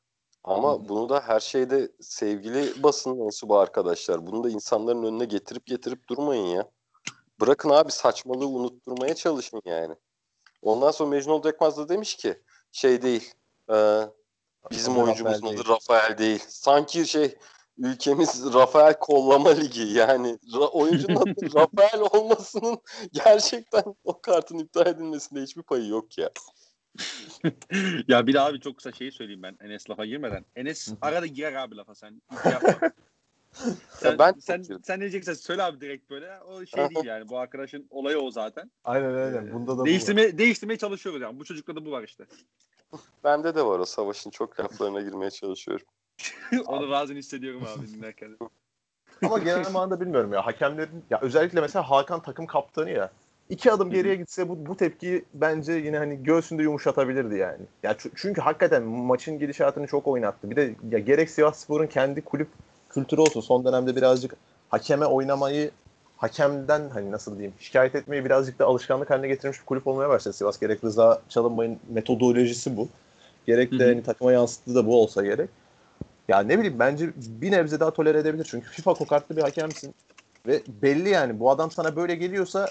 Ama bunu da her şeyde sevgili basın mensubu arkadaşlar. Bunu da insanların önüne getirip getirip durmayın ya. Bırakın abi saçmalığı unutturmaya çalışın yani. Ondan sonra Mecnun Oldekmaz da demiş ki şey değil. e, bizim oyuncumuzun Rafael adı Rafael değil. Sanki şey ülkemiz Rafael Kollama Ligi yani ra- oyuncunun adı Rafael olmasının gerçekten o kartın iptal edilmesinde hiçbir payı yok ya. ya bir de abi çok kısa şeyi söyleyeyim ben Enes lafa girmeden. Enes arada girer abi lafa sen. Hiç yapma. Sen, ben sen, sen ne diyeceksen söyle abi direkt böyle. O şey değil yani. Bu arkadaşın olayı o zaten. Aynen aynen. Bunda da değiştirme, bu değiştirmeye çalışıyoruz yani. Bu çocukta da bu var işte. Bende de var o savaşın çok laflarına girmeye çalışıyorum. Onu bazen hissediyorum abi dinlerken. Ama genel manada bilmiyorum ya. Hakemlerin ya özellikle mesela Hakan takım kaptanı ya. İki adım geriye gitse bu, bu tepkiyi bence yine hani göğsünde yumuşatabilirdi yani. Ya çünkü hakikaten maçın gidişatını çok oynattı. Bir de ya gerek Sivasspor'un kendi kulüp kültürü olsun. Son dönemde birazcık hakeme oynamayı hakemden hani nasıl diyeyim şikayet etmeyi birazcık da alışkanlık haline getirmiş bir kulüp olmaya başladı Sivas. Gerek Rıza Çalınbay'ın metodolojisi bu. Gerek de hani takıma yansıttığı da bu olsa gerek. Ya ne bileyim bence bir nebze daha tolere edebilir. Çünkü FIFA kokartlı bir hakemsin. Ve belli yani bu adam sana böyle geliyorsa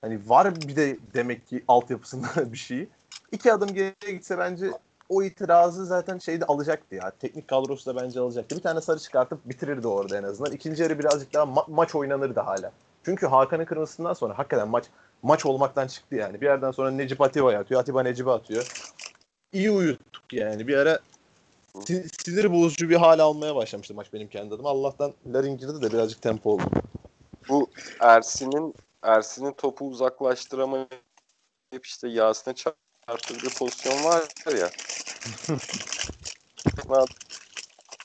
hani var bir de demek ki altyapısında bir şey. İki adım geriye gitse bence o itirazı zaten şeyde alacaktı ya. Teknik kadrosu da bence alacaktı. Bir tane sarı çıkartıp bitirirdi orada en azından. İkinci yarı birazcık daha ma- maç oynanırdı hala. Çünkü Hakan'ın kırmızısından sonra hakikaten maç maç olmaktan çıktı yani. Bir yerden sonra Necip Atiba'ya atıyor. Atiba Necip'e atıyor. İyi uyuttuk yani. Bir ara sinir bozucu bir hal almaya başlamıştı maç benim kendi adıma. Allah'tan Larin girdi de birazcık tempo oldu. Bu Ersin'in Ersin'in topu uzaklaştıramayıp işte Yasin'e çarptırdığı pozisyon var ya.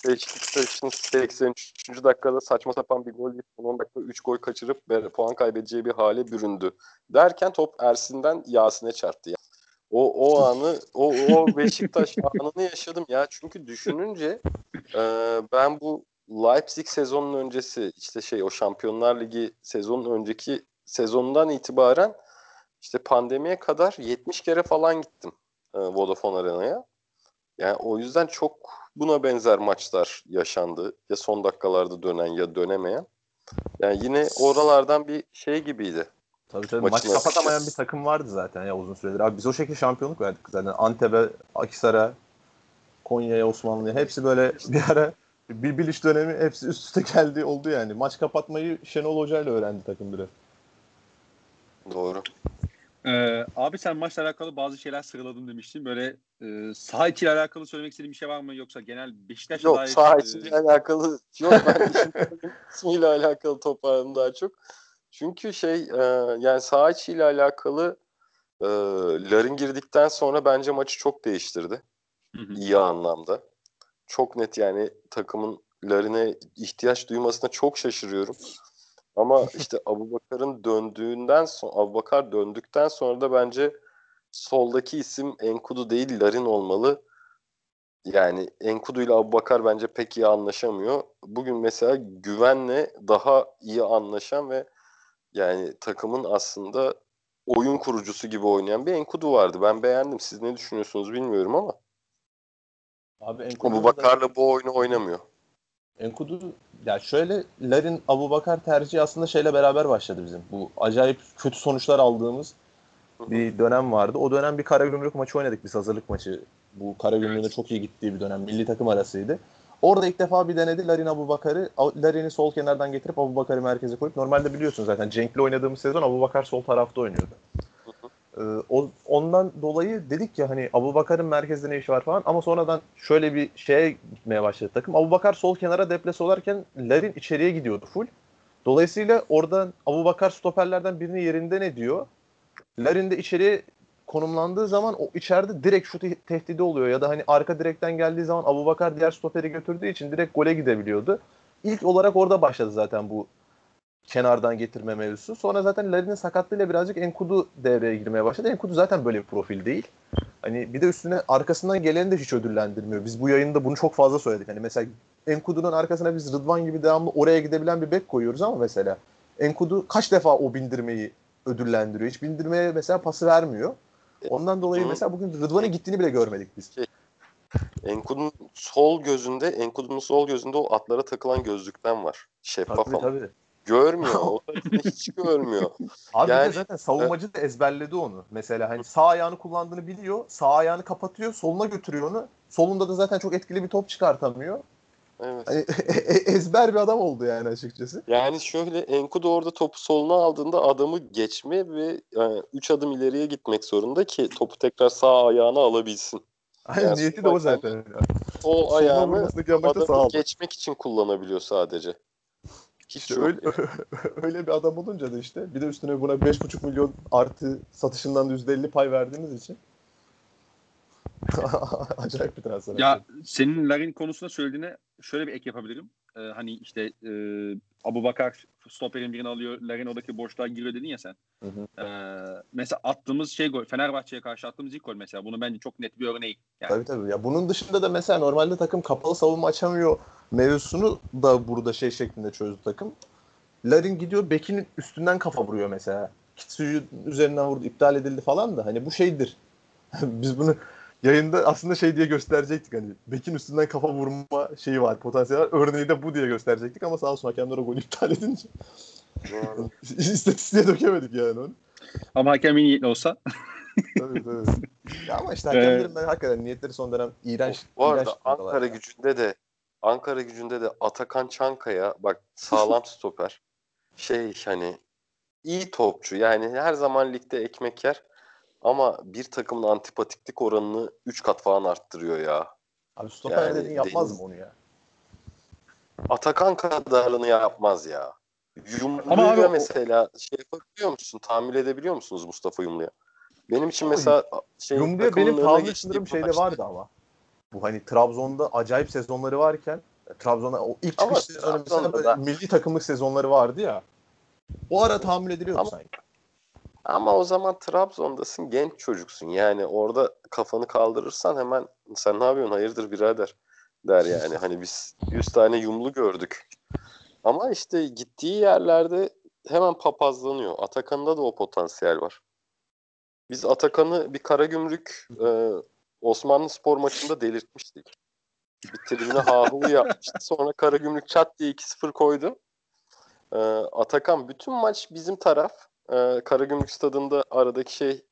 Beşiktaş'ın 83. dakikada saçma sapan bir gol yiyip 10 dakika 3 gol kaçırıp puan kaybedeceği bir hale büründü. Derken top Ersin'den Yasin'e çarptı. Ya. O o anı o o Beşiktaş anını yaşadım ya. Çünkü düşününce e, ben bu Leipzig sezonun öncesi işte şey o Şampiyonlar Ligi sezonun önceki sezonundan itibaren işte pandemiye kadar 70 kere falan gittim e, Vodafone Arena'ya. Yani o yüzden çok buna benzer maçlar yaşandı. Ya son dakikalarda dönen ya dönemeyen. Yani yine oralardan bir şey gibiydi. Tabii tabii maç kapatamayan bir takım vardı zaten ya uzun süredir. Abi biz o şekilde şampiyonluk verdik zaten. Antep'e, Akisar'a, Konya'ya, Osmanlı'ya hepsi böyle bir ara bir biliş dönemi hepsi üst üste geldi oldu yani. Maç kapatmayı Şenol Hoca ile öğrendi takım biraz. Doğru. Ee, abi sen maçla alakalı bazı şeyler sıraladın demiştin. Böyle e, saha içiyle alakalı söylemek istediğin bir şey var mı? Yoksa genel Beşiktaş'la Yok dair... saha içiyle e... alakalı yok. Ben ismiyle alakalı toparladım daha çok. Çünkü şey e, yani saha içiyle alakalı e, Larin girdikten sonra bence maçı çok değiştirdi. Hı hı. İyi anlamda. Çok net yani takımın Larin'e ihtiyaç duymasına çok şaşırıyorum. Ama işte Abu Bakar'ın döndüğünden sonra Abu Bakar döndükten sonra da bence soldaki isim Enkudu değil Larin olmalı. Yani Enkudu ile Abu Bakar bence pek iyi anlaşamıyor. Bugün mesela güvenle daha iyi anlaşan ve yani takımın aslında oyun kurucusu gibi oynayan bir Enkudu vardı. Ben beğendim. Siz ne düşünüyorsunuz bilmiyorum ama. Abi Enkudu Abu Bakar'la bu oyunu oynamıyor. Enkudu ya şöyle Larin Abu Bakar tercihi aslında şeyle beraber başladı bizim. Bu acayip kötü sonuçlar aldığımız bir dönem vardı. O dönem bir Karagümrük maçı oynadık biz hazırlık maçı. Bu Karagümrük'ün evet. çok iyi gittiği bir dönem. Milli takım arasıydı. Orada ilk defa bir denedi Larin Abu Bakar'ı. Larin'i sol kenardan getirip Abu Bakar'ı merkeze koyup normalde biliyorsun zaten Cenk'le oynadığımız sezon Abu Bakar sol tarafta oynuyordu. Ee, ondan dolayı dedik ya hani Abu Bakar'ın merkezde ne işi var falan ama sonradan şöyle bir şeye gitmeye başladı takım. Abu Bakar sol kenara deplase olarken Larin içeriye gidiyordu full. Dolayısıyla oradan Abu Bakar stoperlerden birini yerinden ediyor. Larin de içeriye konumlandığı zaman o içeride direkt şut tehdidi oluyor ya da hani arka direkten geldiği zaman Abu Bakar diğer stoperi götürdüğü için direkt gole gidebiliyordu. İlk olarak orada başladı zaten bu kenardan getirme mevzusu. Sonra zaten Larin'in sakatlığıyla birazcık Enkudu devreye girmeye başladı. Enkudu zaten böyle bir profil değil. Hani bir de üstüne arkasından geleni de hiç ödüllendirmiyor. Biz bu yayında bunu çok fazla söyledik. Hani mesela Enkudu'nun arkasına biz Rıdvan gibi devamlı oraya gidebilen bir bek koyuyoruz ama mesela Enkudu kaç defa o bindirmeyi ödüllendiriyor. Hiç bindirmeye mesela pası vermiyor. Ondan dolayı mesela bugün Rıdvan'ın gittiğini bile görmedik biz. Şey, Enkudu'nun sol gözünde, Enkudu'nun sol gözünde o atlara takılan gözlükten var. Şeffaf tabii, ama. Tabii. Görmüyor. O hiç görmüyor. Abi yani, de zaten savunmacı da ezberledi onu. Mesela hani sağ ayağını kullandığını biliyor. Sağ ayağını kapatıyor. Soluna götürüyor onu. Solunda da zaten çok etkili bir top çıkartamıyor. Evet. Hani ezber bir adam oldu yani açıkçası. Yani şöyle Enkudu orada topu soluna aldığında adamı geçme ve 3 adım ileriye gitmek zorunda ki topu tekrar sağ ayağına alabilsin. Aynen Yani niyeti de o zaten. Soluna ayağını sağ adamı geçmek için kullanabiliyor sadece. Hiç İşte öyle, öyle bir adam olunca da işte bir de üstüne buna 5,5 milyon artı satışından da %50 pay verdiğiniz için acayip bir transfer. Ya senin Larin konusunda söylediğine şöyle bir ek yapabilirim. Ee, hani işte e, Abu Bakar stoperin birini alıyor. Larin oradaki boşluğa giriyor dedin ya sen. Hı hı. Ee, mesela attığımız şey gol. Fenerbahçe'ye karşı attığımız ilk gol mesela. Bunu bence çok net bir örneği. Yani. Tabii tabii. Ya bunun dışında da mesela normalde takım kapalı savunma açamıyor mevzusunu da burada şey şeklinde çözdü takım. Larin gidiyor Bekin üstünden kafa vuruyor mesela. Kitsuyu üzerinden vurdu iptal edildi falan da hani bu şeydir. Biz bunu yayında aslında şey diye gösterecektik hani Bekin üstünden kafa vurma şeyi var potansiyel var. Örneği de bu diye gösterecektik ama sağ olsun hakemler o golü iptal edince istatistiğe dökemedik yani onu. Ama hakem iyi niyetli olsa. Tabii tabii. Ya ama işte hakemlerin ben hakikaten niyetleri son dönem iğrenç. Bu arada iğrenç Ankara gücünde de Ankara gücünde de Atakan Çankaya bak sağlam stoper. Şey hani iyi topçu. Yani her zaman ligde ekmek yer. Ama bir takımın antipatiklik oranını 3 kat falan arttırıyor ya. Abi stoper Yani dediğin yapmaz deniz- mı onu ya? Atakan kadarını yapmaz ya. O- mesela şey yapabiliyor musun? Tahammül edebiliyor musunuz Mustafa Yumru'ya? Benim için mesela şey, takımın benim geçtiği sınırım şeyde vardı ama. Bu hani Trabzon'da acayip sezonları varken e, Trabzon'a o ilk çıkış sezonu mesela Trabzon'da böyle da- milli takımlık sezonları vardı ya. O ara tahammül ediliyordu Ama- sanki. Ama o zaman Trabzon'dasın, genç çocuksun. Yani orada kafanı kaldırırsan hemen sen ne yapıyorsun hayırdır birader der yani. Hani biz 100 tane yumlu gördük. Ama işte gittiği yerlerde hemen papazlanıyor. Atakan'da da o potansiyel var. Biz Atakan'ı bir Karagümrük e, Osmanlı spor maçında delirtmiştik. Bir tribüne hahu yapmıştı. Sonra Karagümrük çat diye 2-0 koydu. E, Atakan bütün maç bizim taraf. E, Karagümrük stadında aradaki şey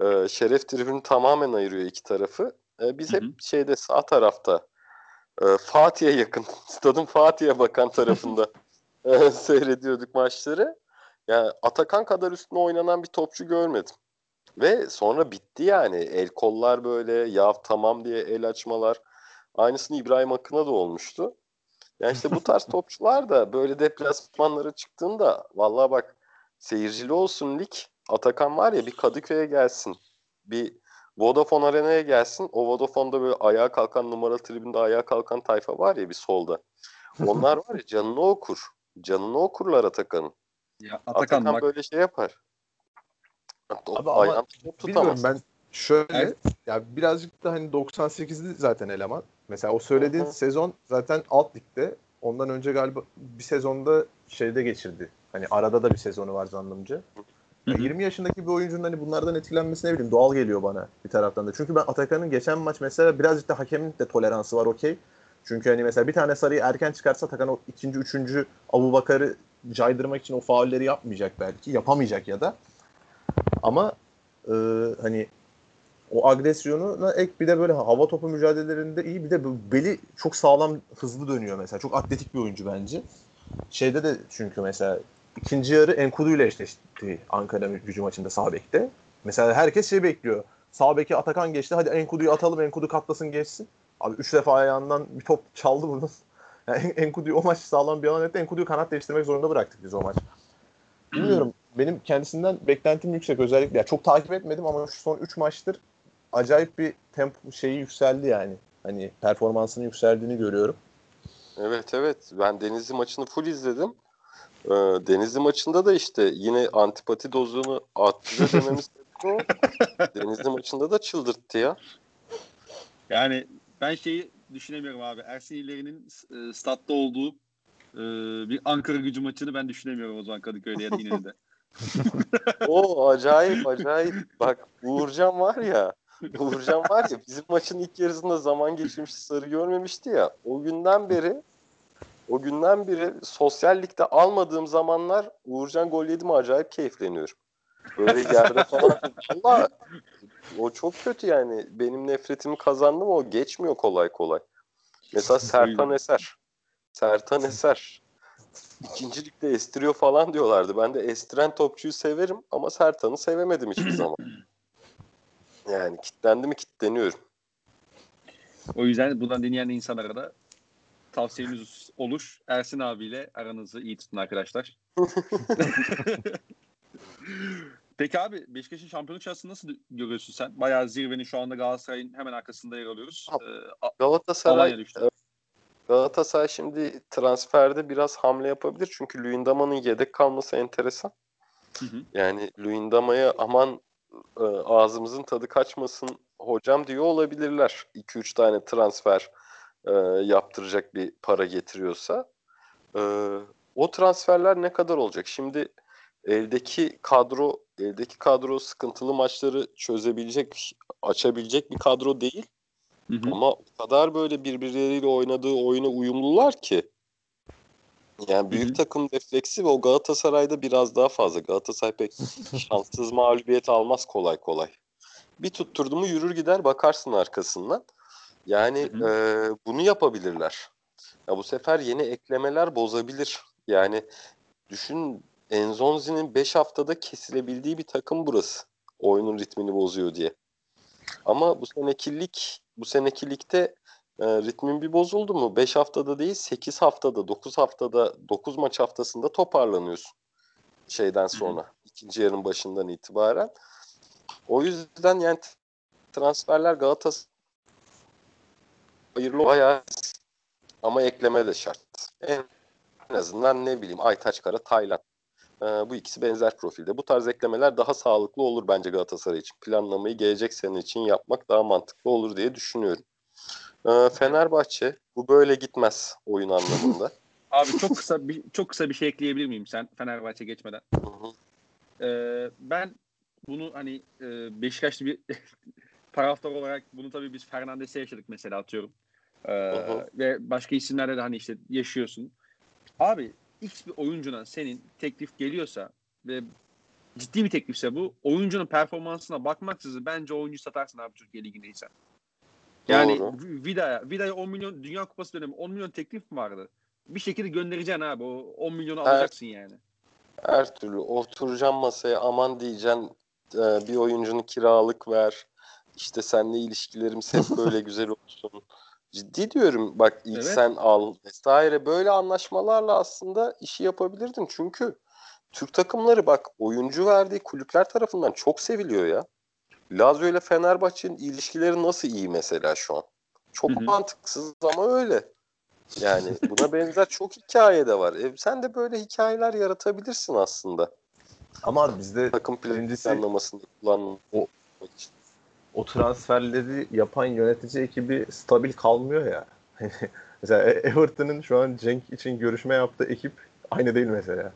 e, şeref tribünü tamamen ayırıyor iki tarafı. E, biz Hı hep hı. şeyde sağ tarafta e, Fatih'e yakın, stadın Fatih'e bakan tarafında e, seyrediyorduk maçları. Yani Atakan kadar üstüne oynanan bir topçu görmedim. Ve sonra bitti yani. El kollar böyle ya tamam diye el açmalar. Aynısını İbrahim Akın'a da olmuştu. Yani işte bu tarz topçular da böyle deplasmanlara çıktığında vallahi bak seyircili olsun lig. Atakan var ya bir Kadıköy'e gelsin. Bir Vodafone Arena'ya gelsin. O Vodafone'da böyle ayağa kalkan numaralı tribünde ayağa kalkan tayfa var ya bir solda. Onlar var ya canını okur. Canını okurlar Atakan'ın. Ya Atakan, Atakan, bak böyle şey yapar. Abi ama Bilmiyorum ben şöyle Evet. ya birazcık da hani 98'li zaten eleman. Mesela o söylediğin Hı hı. sezon zaten alt ligde. Ondan önce galiba bir sezonda şeyde geçirdi. Hani arada da bir sezonu var zannımca. Ya Hı hı. 20 yaşındaki bir oyuncunun hani bunlardan etkilenmesi ne bileyim doğal geliyor bana bir taraftan da. Çünkü ben Atakan'ın geçen maç mesela birazcık da hakemin de toleransı var okey. Çünkü hani mesela bir tane sarıyı erken çıkarsa Atakan o ikinci, üçüncü Abu Bakar'ı caydırmak için o faulleri yapmayacak belki. Yapamayacak ya da. Ama e, hani o agresyonuna ek bir de böyle hava topu mücadelelerinde iyi bir de beli çok sağlam hızlı dönüyor mesela. Çok atletik bir oyuncu bence. Şeyde de çünkü mesela ikinci yarı Enkudu ile eşleşti Ankara gücü maçında sağ bekte. Mesela herkes şey bekliyor. Sağ beki Atakan geçti. Hadi Enkudu'yu atalım. Enkudu katlasın geçsin. Abi üç defa ayağından bir top çaldı buradan. Yani En- Enkudu'yu o maç sağlam bir alan etti. Enkudu'yu kanat değiştirmek zorunda bıraktık biz o maç. Bilmiyorum. Benim kendisinden beklentim yüksek özellikle. Ya çok takip etmedim ama şu son 3 maçtır acayip bir tempo şeyi yükseldi yani. Hani performansının yükseldiğini görüyorum. Evet evet. Ben Denizli maçını full izledim. Ee, Denizli maçında da işte yine antipati dozunu arttırıyor dememiz o. Denizli maçında da çıldırttı ya. yani ben şeyi düşünemiyorum abi. Ersin İleri'nin e, statta olduğu e, bir Ankara gücü maçını ben düşünemiyorum o zaman Kadıköy'de ya da İnönü'de. O acayip acayip. Bak Uğurcan var ya. Uğurcan var ya bizim maçın ilk yarısında zaman geçirmişti sarı görmemişti ya. O günden beri o günden beri sosyallikte almadığım zamanlar Uğurcan gol yedi mi acayip keyifleniyorum. Böyle yerde falan. Valla o çok kötü yani. Benim nefretimi kazandı mı o geçmiyor kolay kolay. Mesela Sertan Eser. Sertan Eser. İkinci ligde estiriyor falan diyorlardı. Ben de estiren topçuyu severim ama Sertan'ı sevemedim hiçbir zaman. Yani kitlendi mi kitleniyorum. O yüzden buradan dinleyen insanlara da tavsiyemiz olur. Ersin abiyle aranızı iyi tutun arkadaşlar. Peki abi Beşiktaş'ın şampiyonluk şansını nasıl görüyorsun sen? Bayağı zirvenin şu anda Galatasaray'ın hemen arkasında yer alıyoruz. Ee, Galatasaray. Galatasaray şimdi transferde biraz hamle yapabilir. Çünkü Luyendama'nın yedek kalması enteresan. Hı hı. Yani Luyendama'ya aman e, ağzımızın tadı kaçmasın hocam diyor olabilirler. 2-3 tane transfer e, yaptıracak bir para getiriyorsa. E, o transferler ne kadar olacak? Şimdi eldeki kadro eldeki kadro sıkıntılı maçları çözebilecek, açabilecek bir kadro değil. Hı hı. Ama o kadar böyle birbirleriyle oynadığı oyuna uyumlular ki. Yani büyük Hı hı. takım refleksi ve o Galatasaray'da biraz daha fazla. Galatasaray pek şanssız mağlubiyet almaz kolay kolay. Bir tutturdu mu yürür gider bakarsın arkasından. Yani Hı e, bunu yapabilirler. Ya bu sefer yeni eklemeler bozabilir. Yani düşün Enzonzi'nin 5 haftada kesilebildiği bir takım burası. Oyunun ritmini bozuyor diye. Ama bu seneki lig, bu seneki ligde e, ritmin bir bozuldu mu? 5 haftada değil 8 haftada, 9 haftada, 9 maç haftasında toparlanıyorsun. Şeyden sonra. ikinci yarının başından itibaren. O yüzden yani transferler Galatasaray hayırlı bayağı ama ekleme de şart. En, en azından ne bileyim Aytaç Kara, Taylan. Ee, bu ikisi benzer profilde. Bu tarz eklemeler daha sağlıklı olur bence Galatasaray için. Planlamayı gelecek sene için yapmak daha mantıklı olur diye düşünüyorum. Ee, Fenerbahçe bu böyle gitmez oyun anlamında. Abi çok kısa bir çok kısa bir şey ekleyebilir miyim sen Fenerbahçe geçmeden? Ee, ben bunu hani e, Beşiktaşlı bir taraftar olarak bunu tabii biz Fernandes'e yaşadık mesela atıyorum. Ee, ve başka isimlerle de hani işte yaşıyorsun. Abi X bir oyuncuna senin teklif geliyorsa ve ciddi bir teklifse bu oyuncunun performansına bakmaksızın bence oyuncu satarsın abi Türkiye Ligi'ndeysen. Yani Doğru. Vida'ya Vida'ya 10 milyon Dünya Kupası dönemi 10 milyon teklif mi vardı? Bir şekilde göndereceksin abi. O 10 milyonu Evet. alacaksın yani. Her türlü oturacağım masaya aman diyeceksin e, bir oyuncunu kiralık ver. İşte seninle ilişkilerimiz hep böyle güzel olsun. Ciddi diyorum bak ilk Evet. sen al vesaire böyle anlaşmalarla aslında işi yapabilirdin. Çünkü Türk takımları bak oyuncu verdiği kulüpler tarafından çok seviliyor ya. Lazio ile Fenerbahçe'nin ilişkileri nasıl iyi mesela şu an? Çok Hı hı. mantıksız ama öyle. Yani buna benzer çok hikaye de var. E, sen de böyle hikayeler yaratabilirsin aslında. Ama bizde Takım planlamasında kullanmak O- için. O transferleri yapan yönetici ekibi stabil kalmıyor ya. mesela E- Everton'ın şu an Cenk için görüşme yaptığı ekip aynı değil mesela.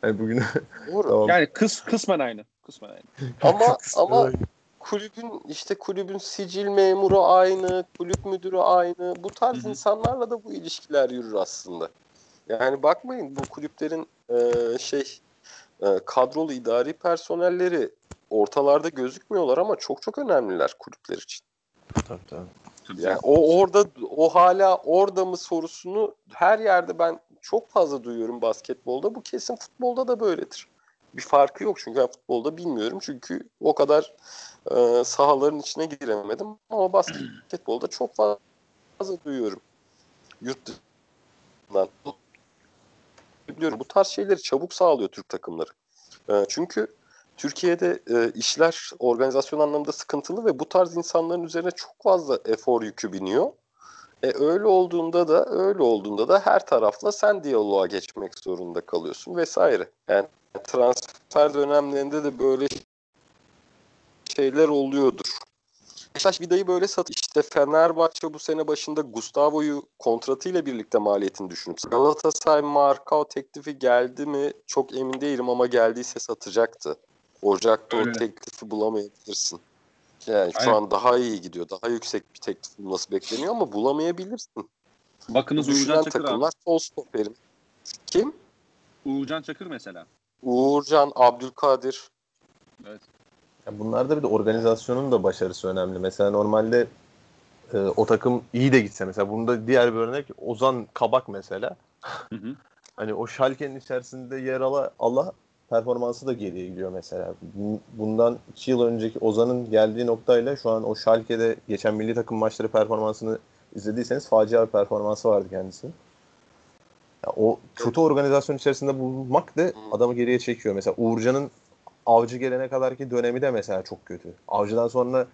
Hani bugün tamam. Yani kıs kısmen aynı. Kısmen aynı. Ama ama kulübün işte kulübün sicil memuru aynı, kulüp müdürü aynı. Bu tarz insanlarla da bu ilişkiler yürür aslında. Yani bakmayın bu kulüplerin e, şey e, kadrolu idari personelleri ortalarda gözükmüyorlar ama çok çok önemliler kulüpler için. Tabii, tabii. Yani o orada o hala orada mı sorusunu her yerde ben çok fazla duyuyorum basketbolda. Bu kesin futbolda da böyledir. Bir farkı yok çünkü ben futbolda bilmiyorum. Çünkü o kadar e, sahaların içine giremedim. Ama basketbolda çok fazla duyuyorum. Yurt dışından. Biliyorum bu tarz şeyleri çabuk sağlıyor Türk takımları. E, çünkü Türkiye'de e, işler organizasyon anlamında sıkıntılı ve bu tarz insanların üzerine çok fazla efor yükü biniyor. E, öyle olduğunda da öyle olduğunda da her tarafla sen diyaloğa geçmek zorunda kalıyorsun vesaire. Yani transfer dönemlerinde de böyle şeyler oluyordur. Beşiktaş Vida'yı böyle sat. İşte Fenerbahçe bu sene başında Gustavo'yu kontratıyla birlikte maliyetini düşünüp Galatasaray Markao teklifi geldi mi çok emin değilim ama geldiyse satacaktı. Ocak'ta Öyle. o teklifi bulamayabilirsin. Yani şu Aynen. an daha iyi gidiyor. Daha yüksek bir teklif bulması bekleniyor ama bulamayabilirsin. Bakınız Uğurcan Çakır abi. takımlar sol stoperim. Kim? Uğurcan Çakır mesela. Uğurcan, Abdülkadir. Ya bunlarda bir de organizasyonun da başarısı önemli. Mesela normalde e, o takım iyi de gitse mesela bunda diğer bir örnek Ozan Kabak mesela. Hı hı. Hani o Schalke'nin içerisinde yer ala Allah performansı da geriye gidiyor mesela. Bundan 2 yıl önceki Ozan'ın geldiği noktayla şu an o Schalke'de geçen milli takım maçları performansını izlediyseniz facia bir performansı vardı kendisi. Ya o kötü organizasyon içerisinde bulunmak da adamı geriye çekiyor. Mesela Uğurcan'ın avcı gelene kadarki dönemi de mesela çok kötü. Avcıdan sonra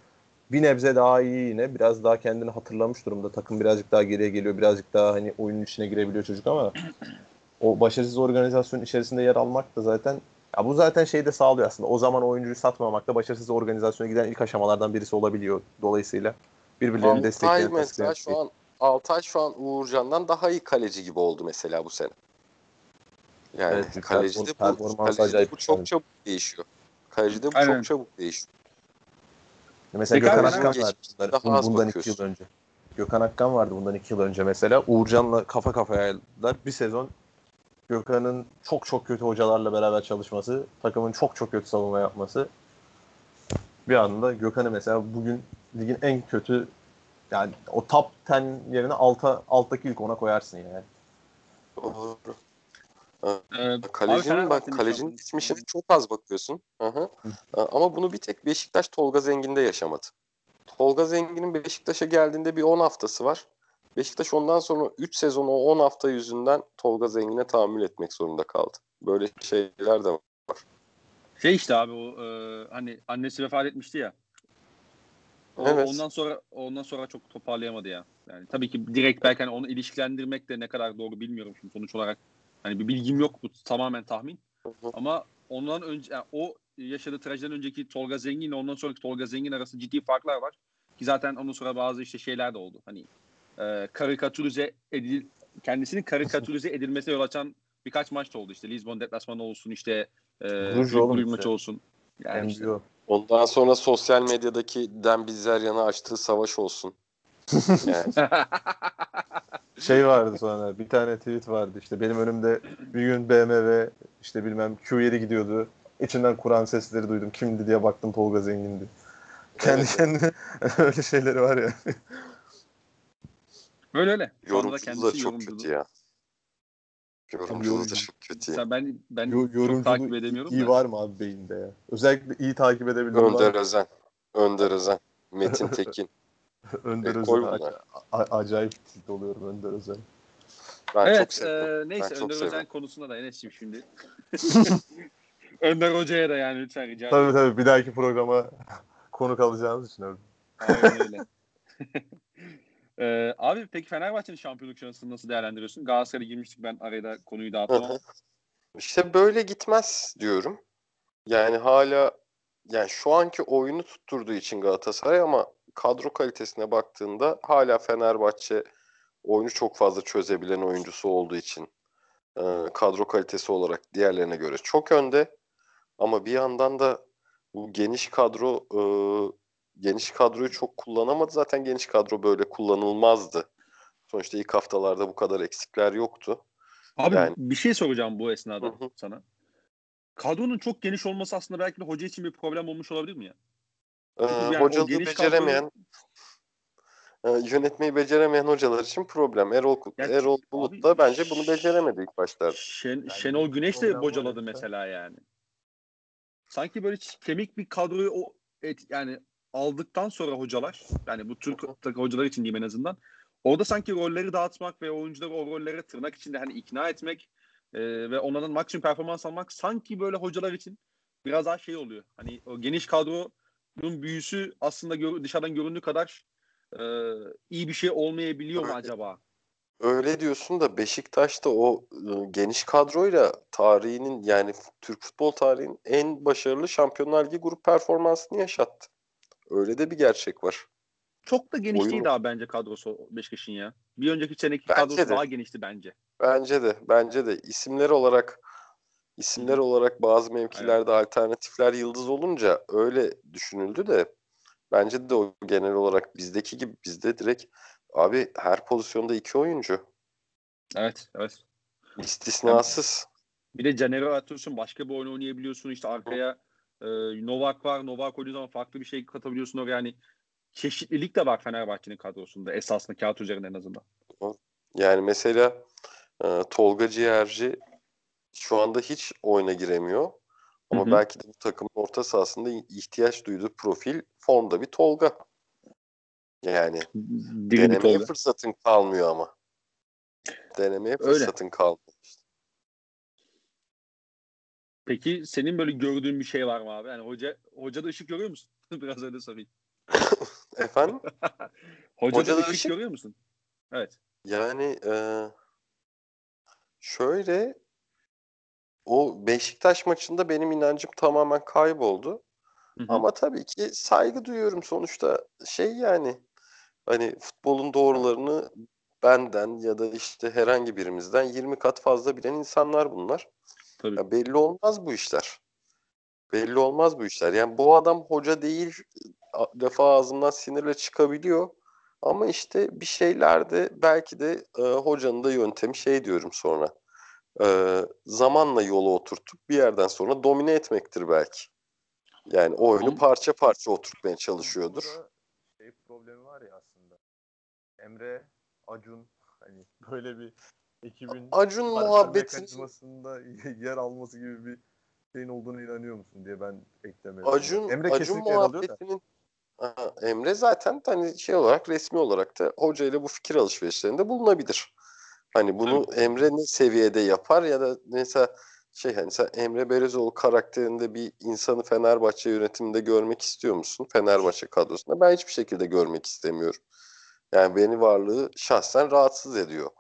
bir nebze daha iyi yine. Biraz daha kendini hatırlamış durumda. Takım birazcık daha geriye geliyor. Birazcık daha hani oyunun içine girebiliyor çocuk ama o başarısız organizasyon içerisinde yer almak da zaten ya bu zaten şeyi de sağlıyor aslında. O zaman oyuncuyu satmamak da başarısız organizasyona giden ilk aşamalardan birisi olabiliyor. Dolayısıyla birbirlerini destekleyen mesela şu an Altay şu an Uğurcan'dan daha iyi kaleci gibi oldu mesela bu sene. Yani evet, kalecide bu, kalecide bu çok çabuk değişiyor. Kalecide bu Aynen. çok çabuk değişiyor. Mesela Gökhan Akkan vardı bundan, bundan iki yıl önce. Gökhan Akkan vardı bundan iki yıl önce mesela. Uğurcan'la kafa kafayaydılar. Bir sezon Gökhan'ın çok çok kötü hocalarla beraber çalışması, takımın çok çok kötü savunma yapması bir anda Gökhan'ı mesela bugün ligin en kötü yani o top 10 yerine alta, alttaki ilk ona koyarsın yani. Doğru. Ee, kalecinin bak kalecinin geçmişine çok az bakıyorsun. Hı Ama bunu bir tek Beşiktaş Tolga Zengin'de yaşamadı. Tolga Zengin'in Beşiktaş'a geldiğinde bir 10 haftası var. Beşiktaş ondan sonra 3 sezon o 10 hafta yüzünden Tolga Zengin'e tahammül etmek zorunda kaldı. Böyle şeyler de var. Şey işte abi o e, hani annesi vefat etmişti ya. O, evet. Ondan sonra ondan sonra çok toparlayamadı ya. Yani tabii ki direkt belki hani onu ilişkilendirmek de ne kadar doğru bilmiyorum şimdi sonuç olarak. Hani bir bilgim yok bu tamamen tahmin. Hı hı. Ama ondan önce yani o yaşadığı trajediden önceki Tolga Zengin ile ondan sonraki Tolga Zengin arasında ciddi farklar var. Ki zaten ondan sonra bazı işte şeyler de oldu. Hani e, karikatürize edil kendisinin karikatürize edilmesine yol açan birkaç maç da oldu işte. Lisbon deplasmanı olsun işte e, Ruj maçı olsun. Yani işte. Ondan sonra sosyal medyadaki Den Bizzeryan'a açtığı savaş olsun. yani. şey vardı sonra bir tane tweet vardı işte benim önümde bir gün BMW işte bilmem Q7 gidiyordu. İçinden Kur'an sesleri duydum. Kimdi diye baktım Tolga Zengin'di. Kendi evet. kendine öyle şeyleri var ya. Öyle öyle. Yorumculuğu da çok yorumculuğu. kötü ya. Yorumculuğu da çok kötü ya. ben ben Yo, çok takip edemiyorum iyi da. var mı abi beyinde ya? Özellikle iyi takip edebildiğim Önder. Özen. Önder Özen. Metin Tekin. Önder e, Özen. Ac- acayip tilt oluyorum Önder Özen. Ben evet, çok e, neyse ben Önder Özen konusunda da Enes'ciğim şimdi. Önder Hoca'ya da yani lütfen rica ederim. Tabii tabii bir dahaki programa konuk alacağınız için öyle. Aynen öyle. Ee, abi peki Fenerbahçe'nin şampiyonluk şansını nasıl değerlendiriyorsun? Galatasaray'a girmiştik ben arada konuyu dağıttım ama. İşte böyle gitmez diyorum. Yani hala yani şu anki oyunu tutturduğu için Galatasaray ama kadro kalitesine baktığında hala Fenerbahçe oyunu çok fazla çözebilen oyuncusu olduğu için e, kadro kalitesi olarak diğerlerine göre çok önde. Ama bir yandan da bu geniş kadro e, geniş kadroyu çok kullanamadı. Zaten geniş kadro böyle kullanılmazdı. Sonuçta ilk haftalarda bu kadar eksikler yoktu. Abi yani... bir şey soracağım bu esnada Hı-hı. sana. Kadronun çok geniş olması aslında belki de hoca için bir problem olmuş olabilir mi ya? Ee, yani hocalığı beceremeyen kadronun... e, yönetmeyi beceremeyen hocalar için problem. Erol ya, Erol Bulut da bence bunu beceremedi ilk başlarda. Şen, yani Şenol Güneş de bocaladı mesela yani. Sanki böyle kemik bir kadroyu o et, yani aldıktan sonra hocalar yani bu Türk hocalar için diyeyim en azından orada sanki rolleri dağıtmak ve oyuncuları o rollere tırnak içinde hani ikna etmek e, ve onlardan maksimum performans almak sanki böyle hocalar için biraz daha şey oluyor. Hani o geniş kadronun büyüsü aslında gör, dışarıdan göründüğü kadar e, iyi bir şey olmayabiliyor mu acaba? Öyle diyorsun da Beşiktaş'ta o e, geniş kadroyla tarihinin yani Türk futbol tarihinin en başarılı Şampiyonlar Ligi grup performansını yaşattı. Öyle de bir gerçek var. Çok da geniş Oyun... değil daha bence kadrosu Beşiktaş'ın ya. Bir önceki seneki bence kadrosu de. daha genişti bence. Bence de. Bence de. İsimler olarak isimler olarak bazı mevkilerde evet. alternatifler yıldız olunca öyle düşünüldü de bence de o genel olarak bizdeki gibi bizde direkt abi her pozisyonda iki oyuncu. Evet, evet. İstisnasız. Bir de Caner'i atıyorsun başka bir oyun oynayabiliyorsun işte arkaya e, Novak var. Novak oynadığı zaman farklı bir şey katabiliyorsun oraya. Yani çeşitlilik de var Fenerbahçe'nin kadrosunda esasında kağıt üzerinde en azından. Yani mesela e, Tolga Ciğerci şu anda hiç oyuna giremiyor. Ama Hı hı. belki de bu takımın orta sahasında ihtiyaç duyduğu profil formda bir Tolga. Yani bir denemeye Tolga. fırsatın kalmıyor ama. Denemeye Öyle. fırsatın kalmıyor. Peki senin böyle gördüğün bir şey var mı abi? Yani hoca hocada ışık görüyor musun? Biraz öyle sorayım. Efendim? Hocada, Hocada ışık, ışık- görüyor musun? Evet. Yani e, şöyle o Beşiktaş maçında benim inancım tamamen kayboldu. Hı hı. Ama tabii ki saygı duyuyorum sonuçta şey yani hani futbolun doğrularını benden ya da işte herhangi birimizden 20 kat fazla bilen insanlar bunlar. Tabii. Ya belli olmaz bu işler. Belli olmaz bu işler. Yani bu adam hoca değil a- lafı ağzından sinirle çıkabiliyor. Ama işte bir şeylerde belki de e, hocanın da yöntemi şey diyorum sonra. e, zamanla yola oturtup bir yerden sonra domine etmektir belki. Yani oyunu Ama- parça parça oturtmaya çalışıyordur. Şey problemi var ya aslında. Emre, Acun hani böyle bir ekibin Acun karakter muhabbetini mekanizmasında yer alması gibi bir şeyin olduğunu inanıyor musun diye ben eklemedim. Acun, Emre Acun muhabbetinin Emre zaten hani şey olarak resmi olarak da hoca ile bu fikir alışverişlerinde bulunabilir. Hani bunu Emre ne seviyede yapar ya da mesela şey hani sen Emre Berezoğlu karakterinde bir insanı Fenerbahçe yönetiminde görmek istiyor musun? Fenerbahçe kadrosunda. Ben hiçbir şekilde görmek istemiyorum. Yani beni varlığı şahsen rahatsız ediyor.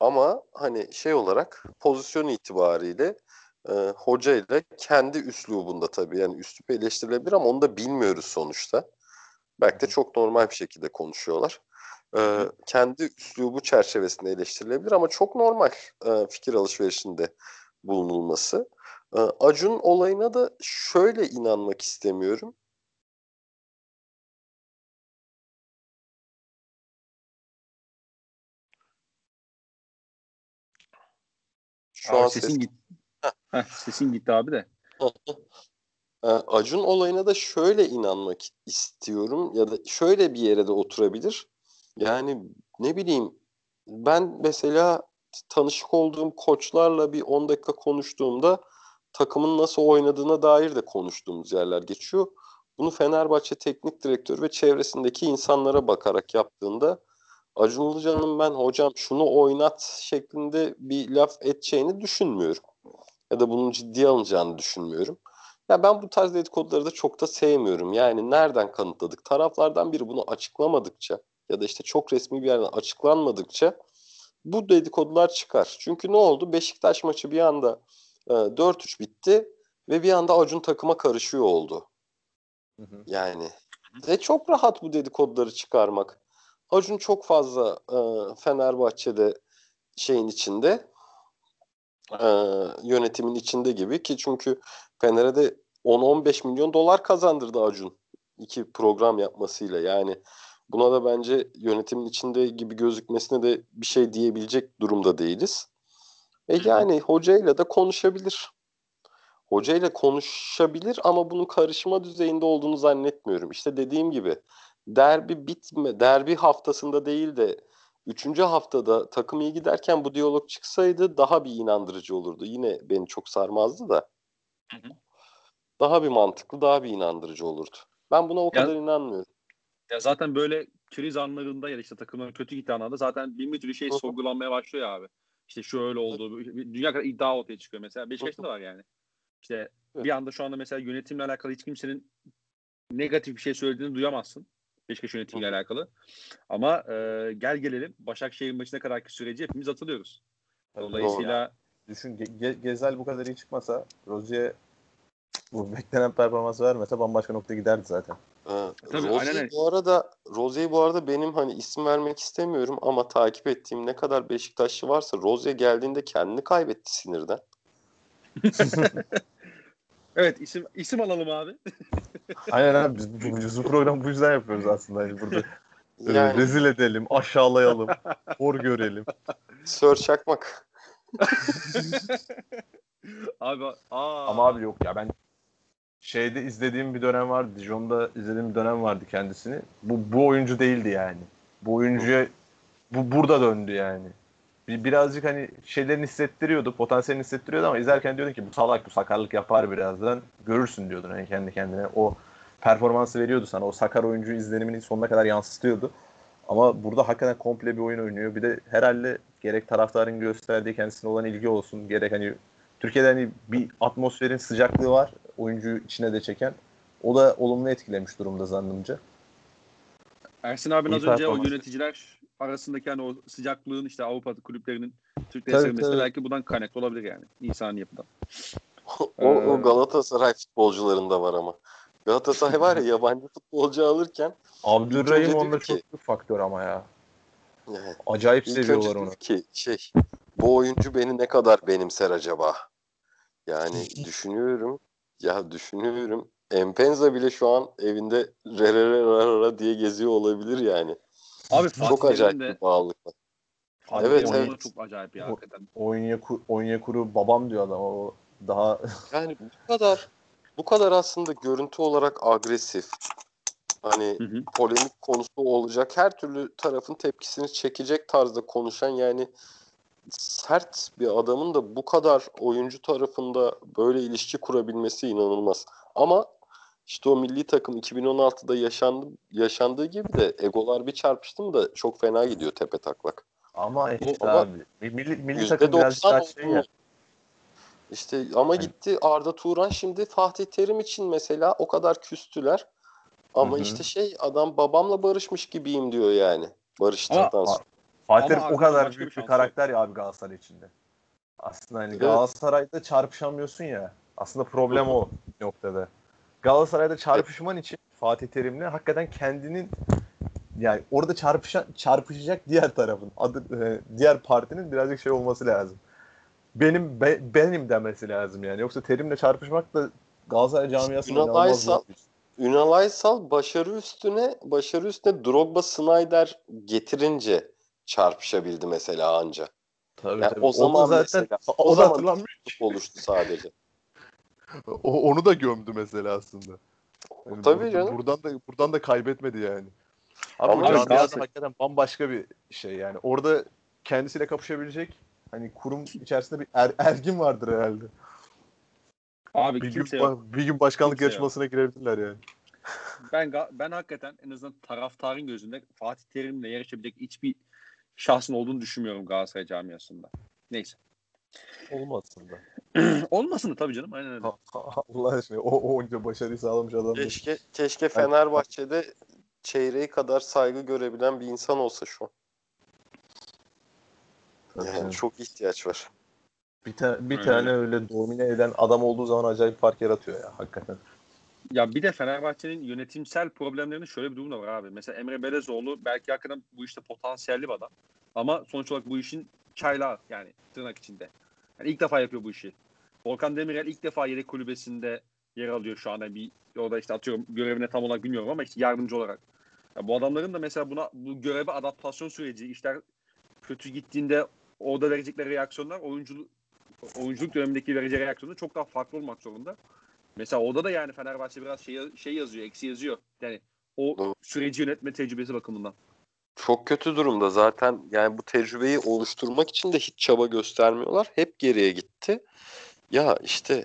Ama hani şey olarak pozisyon itibariyle e, hoca ile kendi üslubunda tabii yani üslup eleştirilebilir ama onu da bilmiyoruz sonuçta. Belki de çok normal bir şekilde konuşuyorlar. E, kendi üslubu çerçevesinde eleştirilebilir ama çok normal e, fikir alışverişinde bulunulması. E, Acun olayına da şöyle inanmak istemiyorum. Şu Abi an sesin ses gitti. Heh, sesin gitti abi de. Ee, Acun olayına da şöyle inanmak istiyorum ya da şöyle bir yere de oturabilir. Yani ne bileyim ben mesela tanışık olduğum koçlarla bir 10 dakika konuştuğumda takımın nasıl oynadığına dair de konuştuğumuz yerler geçiyor. Bunu Fenerbahçe teknik direktörü ve çevresindeki insanlara bakarak yaptığında Acun Ilıcalı'nın ben hocam şunu oynat şeklinde bir laf edeceğini düşünmüyorum. Ya da bunun ciddiye alınacağını düşünmüyorum. Ya ben bu tarz dedikoduları da çok da sevmiyorum. Yani nereden kanıtladık? Taraflardan biri bunu açıklamadıkça ya da işte çok resmi bir yerden açıklanmadıkça bu dedikodular çıkar. Çünkü ne oldu? Beşiktaş maçı bir anda e, 4-3 bitti ve bir anda Acun takıma karışıyor oldu. Hı hı. Yani ve çok rahat bu dedikoduları çıkarmak. Acun çok fazla e, Fenerbahçe'de şeyin içinde e, yönetimin içinde gibi ki çünkü Fener'e de 10-15 milyon dolar kazandırdı Acun iki program yapmasıyla yani buna da bence yönetimin içinde gibi gözükmesine de bir şey diyebilecek durumda değiliz. E yani hocayla da konuşabilir. Hocayla konuşabilir ama bunun karışma düzeyinde olduğunu zannetmiyorum. İşte dediğim gibi derbi bitme, derbi haftasında değil de Üçüncü haftada takım iyi giderken bu diyalog çıksaydı daha bir inandırıcı olurdu. Yine beni çok sarmazdı da. Hı hı. Daha bir mantıklı, daha bir inandırıcı olurdu. Ben buna o Ya- kadar inanmıyorum. Ya zaten böyle kriz anlarında ya işte takımların kötü gittiği anlarda zaten bin bir türlü şey sorgulanmaya başlıyor ya abi. İşte şöyle oldu. Dünya kadar iddia ortaya çıkıyor mesela. Beşiktaş'ta da var yani. İşte bir anda şu anda mesela yönetimle alakalı hiç kimsenin negatif bir şey söylediğini duyamazsın. Beşiktaş yönetimiyle alakalı. Ama e, gel gelelim Başakşehir'in başına kadarki süreci hepimiz hatırlıyoruz. Dolayısıyla Düşün Ge- Ge- Gezel bu kadar iyi çıkmasa Rozier bu beklenen performans vermese bambaşka noktaya giderdi zaten. Ee, Tabii, Rozier aynen bu arada Rozier bu arada benim hani isim vermek istemiyorum ama takip ettiğim ne kadar Beşiktaşlı varsa Rozier geldiğinde kendini kaybetti sinirden. evet isim isim alalım abi. Aynen abi biz bu, biz bu programı bu yüzden yapıyoruz aslında. Hani burada e, Yani rezil edelim, aşağılayalım, hor görelim. Sör Çakmak. abi aa, Ama abi yok ya ben şeyde izlediğim bir dönem vardı. Dijon'da izlediğim bir dönem vardı kendisini. Bu bu oyuncu değildi yani. Bu oyuncuya bu burada döndü yani. Bir, birazcık hani şeylerini hissettiriyordu, potansiyelini hissettiriyordu ama izlerken diyordun ki bu salak bu sakarlık yapar birazdan. Görürsün diyordun hani kendi kendine. O performansı veriyordu sana. O sakar oyuncu izlenimini sonuna kadar yansıtıyordu. Ama burada hakikaten komple bir oyun oynuyor. Bir de herhalde gerek taraftarın gösterdiği kendisine olan ilgi olsun, gerek hani Türkiye'de hani bir atmosferin sıcaklığı var. Oyuncuyu içine de çeken. O da olumlu etkilemiş durumda zannımca. Ersin abi İyi az önce o yöneticiler arasındaki hani o sıcaklığın işte Avrupa kulüplerinin Tabii, sevmesi belki buradan kaynaklı olabilir yani. insani yapıdan. o, Ee, o Galatasaray futbolcularında var ama. Galatasaray var ya yabancı futbolcu alırken Abdurrahim onda ki- çok büyük faktör ama ya. yani Acayip İlk seviyorlar onu. ki şey bu oyuncu beni ne kadar benimser acaba? Yani düşünüyorum ya düşünüyorum Empenza bile şu an evinde re re re ra ra diye geziyor olabilir yani. Abi Çok acayip de bir bağlılık var. Fatih Evet, evet. çok acayip ya hakikaten. Onyekuru, Onyekuru babam diyor adam. O daha Yani bu kadar bu kadar aslında görüntü olarak agresif hani Hı hı. polemik konusu olacak her türlü tarafın tepkisini çekecek tarzda konuşan yani sert bir adamın da bu kadar oyuncu tarafında böyle ilişki kurabilmesi inanılmaz. Ama işte o milli takım 2016'da yaşandı, yaşandığı gibi de egolar bir çarpıştı mı da çok fena gidiyor tepe taklak. ama işte ama abi. Milli, milli takım birazcık %90 daha şey ya. İşte ama gitti Arda Turan şimdi Fatih Terim için mesela o kadar küstüler. Ama Hı hı. işte şey adam babamla barışmış gibiyim diyor yani. Barıştıktan Ama- sonra. Fatih Ama o kadar büyük bir şansı karakter ya abi Galatasaray içinde. Aslında hani Evet. Galatasaray'da çarpışamıyorsun ya. Aslında problem o noktada. Galatasaray'da çarpışman için Fatih Terim'le hakikaten kendinin yani orada çarpışan çarpışacak diğer tarafın adı e, diğer partinin birazcık şey olması lazım. Benim be- benim demesi lazım yani. Yoksa Terim'le çarpışmak da Galatasaray camiasında Ünal Aysal-. Ünal Aysal başarı üstüne başarı üstüne Drogba Snyder getirince çarpışabildi mesela anca. Tabii, Yani tabii. o zaman da mesela- o, o zaman hatırlanmıyor. oluştu sadece. O, onu da gömdü mesela aslında. Yani Tabii canım. Buradan da buradan da kaybetmedi yani. Ama, Ama bu camiada Galatasaray- hakikaten bambaşka bir şey yani. Orada kendisiyle kapışabilecek hani kurum içerisinde bir er- ergin vardır herhalde. Abi Bir gün, kimse yok. bir gün başkanlık Kimse yok. yarışmasına girebilirler yani. Ben ben hakikaten en azından taraftarın gözünde Fatih Terim'le yarışabilecek hiçbir şahsın olduğunu düşünmüyorum Galatasaray camiasında. Neyse. Olmasın da. Olmasın da tabii canım. Aynen öyle. Allah aşkına o, o onca başarıyı sağlamış adam. da- Keşke keşke Fenerbahçe'de çeyreği kadar saygı görebilen bir insan olsa şu an. Yani çok ihtiyaç var. Bir, ta- bir Öyle. tane öyle domine eden adam olduğu zaman acayip fark yaratıyor ya hakikaten. Ya bir de Fenerbahçe'nin yönetimsel problemlerinin şöyle bir durum da var abi. Mesela Emre Belezoğlu belki hakikaten bu işte potansiyelli bir adam. Ama sonuç olarak bu işin çaylağı yani tırnak içinde. Yani ilk defa yapıyor bu işi. Volkan Demirel ilk defa yedek kulübesinde yer alıyor şu anda bir orada işte atıyorum görevine tam olarak bilmiyorum ama işte yardımcı olarak. Ya bu adamların da mesela buna bu göreve adaptasyon süreci işler kötü gittiğinde orada verecekleri reaksiyonlar oyunculuk oyunculuk dönemindeki vereceği reaksiyonlar çok daha farklı olmak zorunda. Mesela orada da yani Fenerbahçe biraz şey, şey yazıyor, eksi yazıyor. Yani o süreci yönetme tecrübesi bakımından. Çok kötü durumda zaten yani bu tecrübeyi oluşturmak için de hiç çaba göstermiyorlar. Hep geriye gitti. Ya işte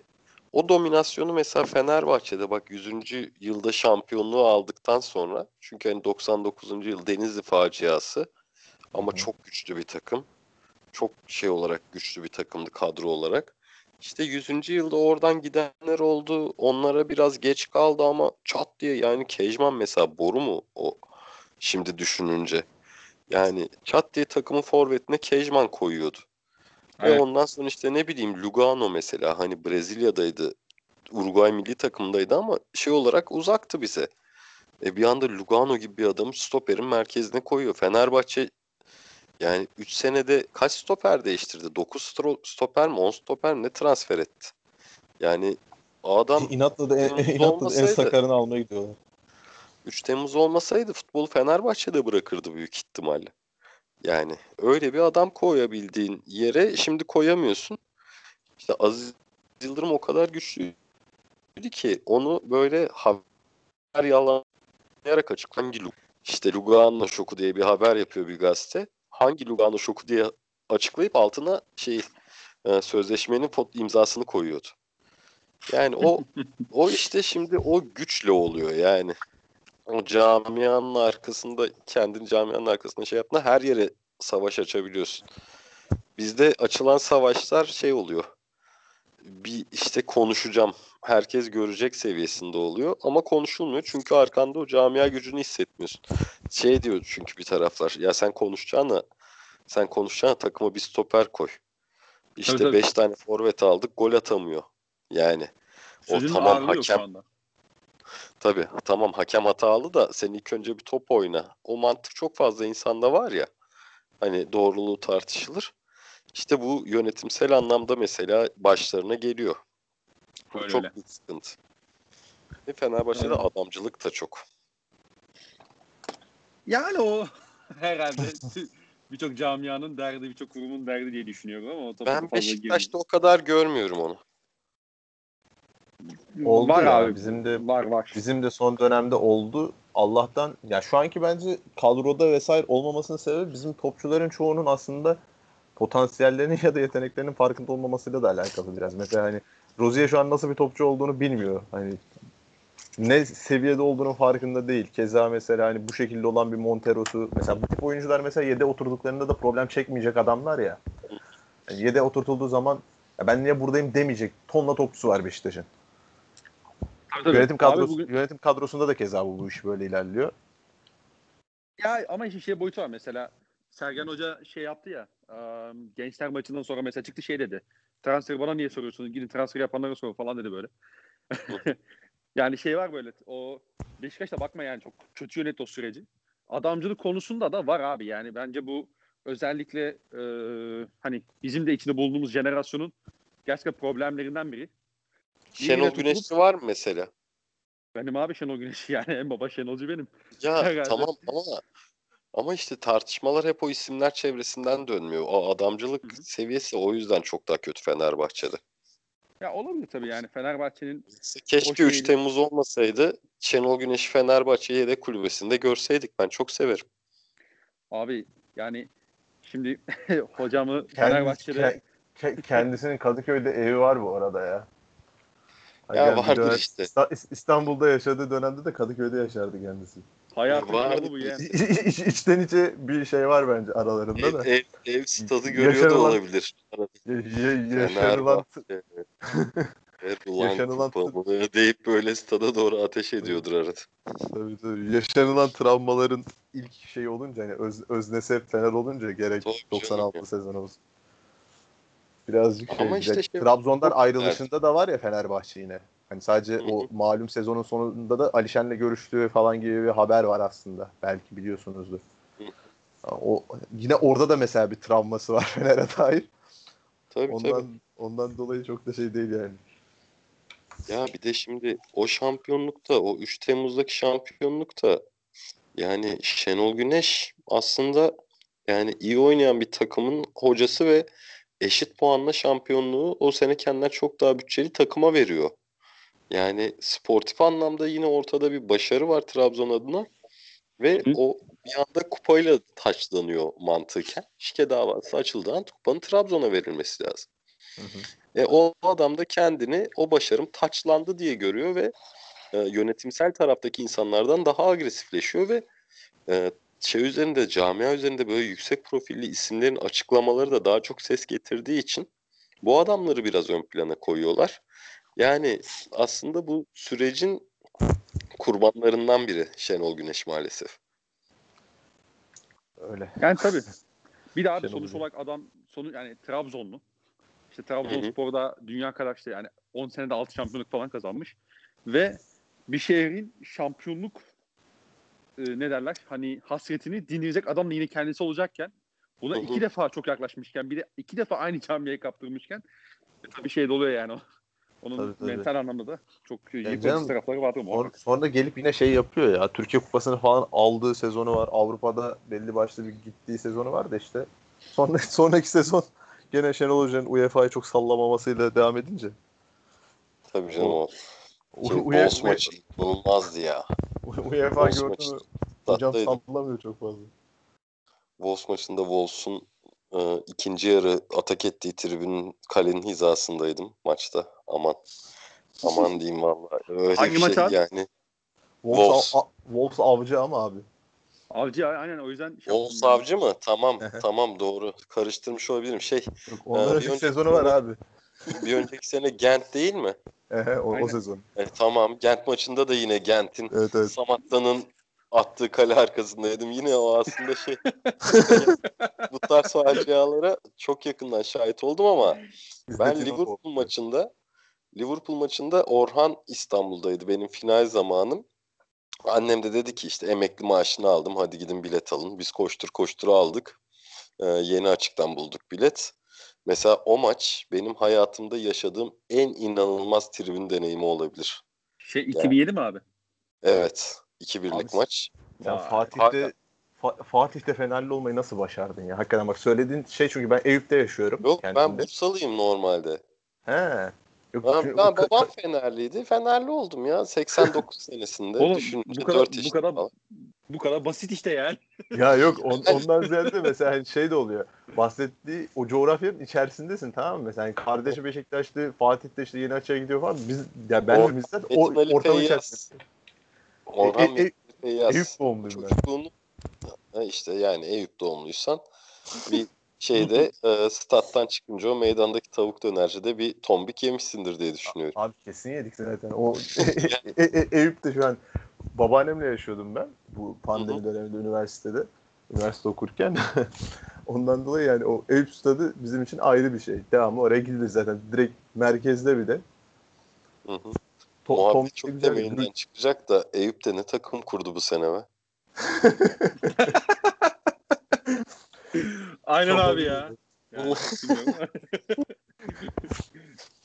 o dominasyonu mesela Fenerbahçe'de bak 100. yılda şampiyonluğu aldıktan sonra çünkü hani 99. yıl Denizli faciası ama çok güçlü bir takım. Çok şey olarak güçlü bir takımdı kadro olarak. İşte 100. yılda oradan gidenler oldu. Onlara biraz geç kaldı ama çat diye yani Kejman mesela boru mu o şimdi düşününce. Yani çat diye takımın forvetine Kejman koyuyordu. Ve Evet. ondan sonra işte ne bileyim Lugano mesela hani Brezilya'daydı. Uruguay milli takımdaydı ama şey olarak uzaktı bize. E bir anda Lugano gibi bir adamı stoperin merkezine koyuyor. Fenerbahçe yani 3 senede kaç stoper değiştirdi? 9 stoper mi 10 stoper mi ne transfer etti? Yani adam İnatla da en, Temmuz inatla da en sakarını almaya gidiyorlar. 3 Temmuz olmasaydı futbolu Fenerbahçe'de bırakırdı büyük ihtimalle. Yani öyle bir adam koyabildiğin yere şimdi koyamıyorsun. İşte Aziz Yıldırım o kadar güçlü ki onu böyle haber yalanlayarak açık. Hangi Lugano? İşte Lugano şoku diye bir haber yapıyor bir gazete. Hangi Lugano şoku diye açıklayıp altına şey e, sözleşmenin imzasını koyuyordu. Yani o o işte şimdi o güçle oluyor yani. O camianın arkasında kendini camianın arkasında şey yaptığında her yere savaş açabiliyorsun. Bizde açılan savaşlar şey oluyor. Bir işte konuşacağım. Herkes görecek seviyesinde oluyor ama konuşulmuyor çünkü arkanda o camia gücünü hissetmiyorsun. Şey diyor çünkü bir taraflar ya sen konuşacağına sen konuşacağına takıma bir stoper koy. İşte 5 tane forvet aldık gol atamıyor. Yani Sözünün o tamam hakem. Tabii tamam hakem hatalı da sen ilk önce bir top oyna. O mantık çok fazla insanda var ya. Hani doğruluğu tartışılır. İşte bu yönetimsel anlamda mesela başlarına geliyor. Bu Öyle çok öyle. büyük sıkıntı. Ve Fenerbahçe'de Evet. adamcılık da çok. Yani o herhalde birçok camianın derdi, birçok kurumun derdi diye düşünüyorum ama o Ben Beşiktaş'ta o kadar görmüyorum onu. Oldu var ya, abi. bizim de- var var. Bizim de son dönemde oldu. Allah'tan ya şu anki bence kadroda vesaire olmamasının sebebi bizim topçuların çoğunun aslında potansiyellerinin ya da yeteneklerinin farkında olmamasıyla da alakalı biraz. Mesela hani Rozier şu an nasıl bir topçu olduğunu bilmiyor. Hani ne seviyede olduğunun farkında değil. Keza mesela hani bu şekilde olan bir Montero'su mesela bu tip oyuncular mesela yede oturduklarında da problem çekmeyecek adamlar ya. Yani yede oturtulduğu zaman ya ben niye buradayım demeyecek tonla topçusu var Beşiktaş'ın. Tabii, tabii. Yönetim kadrosu bugün- yönetim kadrosunda da keza bu, bu iş böyle ilerliyor. Ya ama işin şey boyutu var mesela. Sergen Hoca şey yaptı ya. Gençler maçından sonra mesela çıktı şey dedi. Transfer bana niye soruyorsunuz? Gidin transfer yapanlara sorun falan dedi böyle. yani şey var böyle. O Beşiktaş'ta bakma yani çok kötü yönetti o süreci. Adamcılık konusunda da var abi. Yani bence bu özellikle ıı, hani bizim de içinde bulunduğumuz jenerasyonun gerçekten problemlerinden biri. Şenol Güneşli var mı mesela? Benim abi Şenol Güneş yani en baba Şenolcu benim. Ya tamam ama ama işte tartışmalar hep o isimler çevresinden dönmüyor. O adamcılık Hı hı. seviyesi o yüzden çok daha kötü Fenerbahçe'de. Ya olabilir tabii yani Fenerbahçe'nin Keşke O 3 şeydi. Temmuz olmasaydı Şenol Güneş'i Fenerbahçe yedek kulübesinde görseydik. Ben çok severim. Abi yani şimdi hocamı Kendisi- Fenerbahçe'de ke- ke- kendisinin Kadıköy'de evi var bu arada ya. Ya Yani vardır dönem- işte. İsta- İstanbul'da yaşadığı dönemde de Kadıköy'de yaşardı kendisi. hayatın Vardı. bu yani. İç, içten içe bir şey var bence aralarında da. Ev, ev, ev stadı görüyor da Yaşanılan- olabilir. Ya- ya- yaşanılan Yaşanılan- deyip böyle stada doğru ateş ediyordur arada. tabii, tabii, yaşanılan travmaların ilk şey olunca hani öz, öznesi hep Fener olunca gerek Tabii canım 96 ya. sezon olsun. Birazcık şey. Ama işte şey- Trabzon'dan ayrılışında da var ya Fenerbahçe yine. Hani sadece Hı o malum sezonun sonunda da Alişen'le görüştüğü falan gibi bir haber var aslında. Belki biliyorsunuzdur. O yine orada da mesela bir travması var Fener'e dair. Tabii Ondan tabii. ondan dolayı çok da şey değil yani. Ya bir de şimdi o şampiyonlukta, o 3 Temmuz'daki şampiyonlukta yani Şenol Güneş aslında yani iyi oynayan bir takımın hocası ve eşit puanla şampiyonluğu o sene kendinden çok daha bütçeli takıma veriyor. Yani sportif anlamda yine ortada bir başarı var Trabzon adına ve Hı. o bir anda kupayla taçlanıyor mantıken. Şike davası açıldığı an kupanın Trabzon'a verilmesi lazım. Hı hı. E, o adam da kendini o başarım taçlandı diye görüyor ve e, yönetimsel taraftaki insanlardan daha agresifleşiyor ve e, şey üzerinde camia üzerinde böyle yüksek profilli isimlerin açıklamaları da daha çok ses getirdiği için bu adamları biraz ön plana koyuyorlar. Yani aslında bu sürecin kurbanlarından biri Şenol Güneş maalesef. Öyle. Yani tabii. Bir de abi Şenol sonuç olarak adam sonu yani Trabzonlu. İşte Trabzonspor'da dünya kadar işte yani 10 senede 6 şampiyonluk falan kazanmış. Ve bir şehrin şampiyonluk e, ne derler hani hasretini dinleyecek adam da yine kendisi olacakken buna hı. iki defa çok yaklaşmışken bir de iki defa aynı camiye kaptırmışken bir şey de oluyor yani o. Onun Tabii, tabii. mental anlamda da çok yıpratıcı canım, tarafları vardır Or- muhakkak. sonra gelip yine şey yapıyor ya. Türkiye Kupası'nı falan aldığı sezonu var. Avrupa'da belli başlı bir gittiği sezonu var da işte. Sonra, sonraki sezon gene Şenol Hoca'nın UEFA'yı çok sallamamasıyla devam edince. Tabii canım o. Şey, U- maçı inanılmazdı ya. UEFA gördü maçı mü? Hocam sallamıyor çok fazla. Wolves maçında Wolves'un e, ikinci yarı atak ettiği tribünün kalenin hizasındaydım maçta. Aman. Aman diyeyim vallahi. Öyle Hangi bir maç şey abi? yani. Wolves, Wolves. av- a- Wolves avcı ama abi. Avcı aynen o yüzden. şey Wolves savcı mı? Tamam. Tamam doğru. Karıştırmış olabilirim. Şey Yok, önceki önceki sezonu var abi. bir önceki sene Gent değil mi? Ehe, o, Aynen. o sezon. E, tamam. Gent maçında da yine Gent'in Evet evet. Samatta'nın attığı kale arkasındaydım. Yine o aslında şey bu tarz facialara çok yakından şahit oldum ama ben Liverpool maçında Liverpool maçında Orhan İstanbul'daydı benim final zamanım. Annem de dedi ki işte emekli maaşını aldım hadi gidin bilet alın. Biz koştur koştur aldık. Ee, yeni açıktan bulduk bilet. Mesela o maç benim hayatımda yaşadığım en inanılmaz tribün deneyimi olabilir. Şey 2007 mi abi? Evet. 2-1'lik Abi, maç. Ya Fatih'te. Fa- Fatih'te Fenerli olmayı nasıl başardın ya? Hakikaten bak söylediğin şey çünkü ben Eyüp'te yaşıyorum. Yok ben kentimde. Bursalıyım normalde. He. Yok, Ben, çünkü ben o babam Fenerliydi. Fenerli oldum ya 89 senesinde. Oğlum, Düşününce bu kadar- 4 bu kadar- falan. Bu kadar basit işte yani. Ya yok on- ondan ziyade mesela hani şey de oluyor. Bahsettiği o coğrafyanın içerisindesin tamam mı? Mesela hani kardeşi Beşiktaş'ta Fatih'te işte yeni açığa gidiyor falan. Biz ya ben Or- de bizden o Feyyaz. içerisinde. Orhan E- e- Feyyaz. Eyüp doğumluyum ben. Çocukluğunu ha işte yani Eyüp doğumluysan bir şeyde e, stat'tan çıkınca o meydandaki tavuk dönercide bir tombik yemişsindir diye düşünüyorum. Abi kesin yedik zaten. O e- e- Eyüp'te şu an babaannemle yaşıyordum ben. Bu pandemi döneminde üniversitede. Üniversite okurken. Ondan dolayı yani o Eyüp stadı bizim için ayrı bir şey. Devamlı oraya gidilir zaten. Direkt merkezde bir de. Hı hı. To- Muhabbet çok bir demeyinden grup. çıkacak da Eyüp'te ne takım kurdu bu sene be? Aynen Çok abi ya. Yani.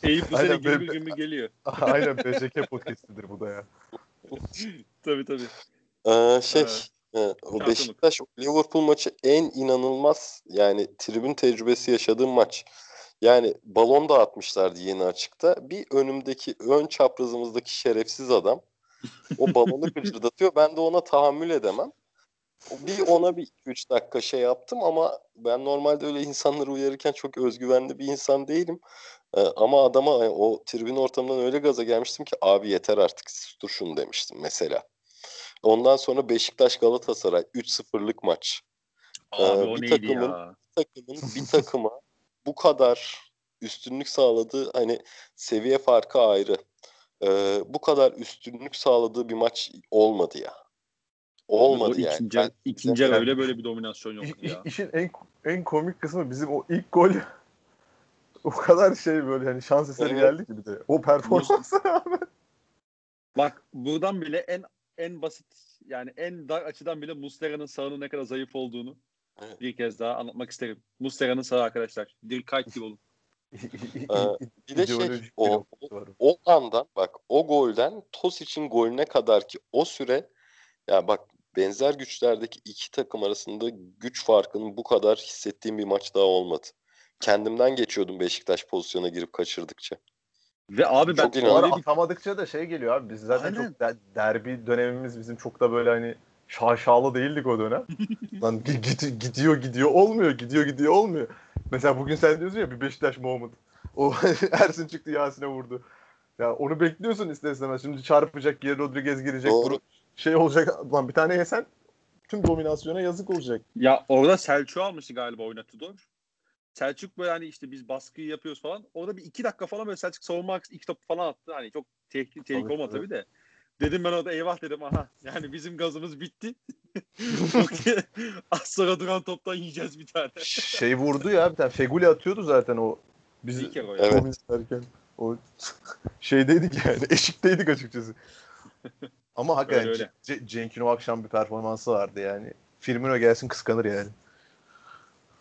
Eyüp bu sene ben- gibi geliyor. Aynen BJK podcastidir bu da ya. Tabii tabii. Ee, şey Evet. e. Beşiktaş Liverpool maçı en inanılmaz yani tribün tecrübesi yaşadığım maç. Yani balon dağıtmışlardı yeni açıkta. Bir önümdeki ön çaprazımızdaki şerefsiz adam o balonu gıcırdatıyor. Ben de ona tahammül edemem. Bir ona bir 3 dakika şey yaptım ama ben normalde öyle insanları uyarırken çok özgüvenli bir insan değilim. Ee, ama adama e, o tribün ortamından öyle gaza gelmiştim ki abi yeter artık sustur şunu demiştim mesela. Ondan sonra Beşiktaş Galatasaray 3-0'lık maç. Abi Ee, o bir neydi takımın- ya? Takımın bir takıma bu kadar üstünlük sağladığı hani seviye farkı ayrı. Ee, bu kadar üstünlük sağladığı bir maç olmadı ya. Olmadı o yani. ikinci, Ben- ikinci Yani- öyle böyle bir dominasyon yoktu İ- ya. İşin en en komik kısmı bizim o ilk gol o kadar şey böyle hani şans eseri Evet. geldi ki bir de. O performansa rağmen. Bak buradan bile en en basit yani en dar açıdan bile Muslera'nın sağının ne kadar zayıf olduğunu Evet. bir kez daha anlatmak isterim. Muslera'nın sağı arkadaşlar. Dirkayt gibi olun. Bir de şey o, o, o andan bak o golden Tosic'in golüne kadar ki o süre ya bak benzer güçlerdeki iki takım arasında güç farkının bu kadar hissettiğim bir maç daha olmadı. Kendimden geçiyordum Beşiktaş pozisyona girip kaçırdıkça. Ve abi ben Çok inanılmaz. atamadıkça da şey geliyor abi. Biz zaten Aynen. çok der- derbi dönemimiz bizim çok da böyle hani şaşalı değildik o dönem. Lan gi- git- gidiyor gidiyor olmuyor gidiyor gidiyor olmuyor. Mesela bugün sen diyorsun ya bir Beşiktaş moment. O Ersin çıktı Yasin'e vurdu. Ya onu bekliyorsun ister istemez. Şimdi çarpacak geri Rodriguez girecek. Doğru. Bunu- Şey olacak. Lan bir tane yesen tüm dominasyona yazık olacak. Ya orada Selçuk almıştı galiba oynattı doğru. Selçuk böyle hani işte biz baskıyı yapıyoruz falan. Orada bir iki dakika falan böyle Selçuk savunma iki top falan attı. Hani çok tehlike, tehlike Tabii, olmadı tabii. tabii de. Dedim ben orada eyvah dedim aha. Yani bizim gazımız bitti. Az sonra duran toptan yiyeceğiz bir tane. Şey vurdu ya bir tane. Feguli atıyordu zaten o. Biz Bir kere o. Evet. Derken o şeydeydik yani eşikteydik açıkçası. Ama hakikaten Öyle, öyle. C- Cenk'in o akşam bir performansı vardı yani. Firmino gelsin kıskanır yani.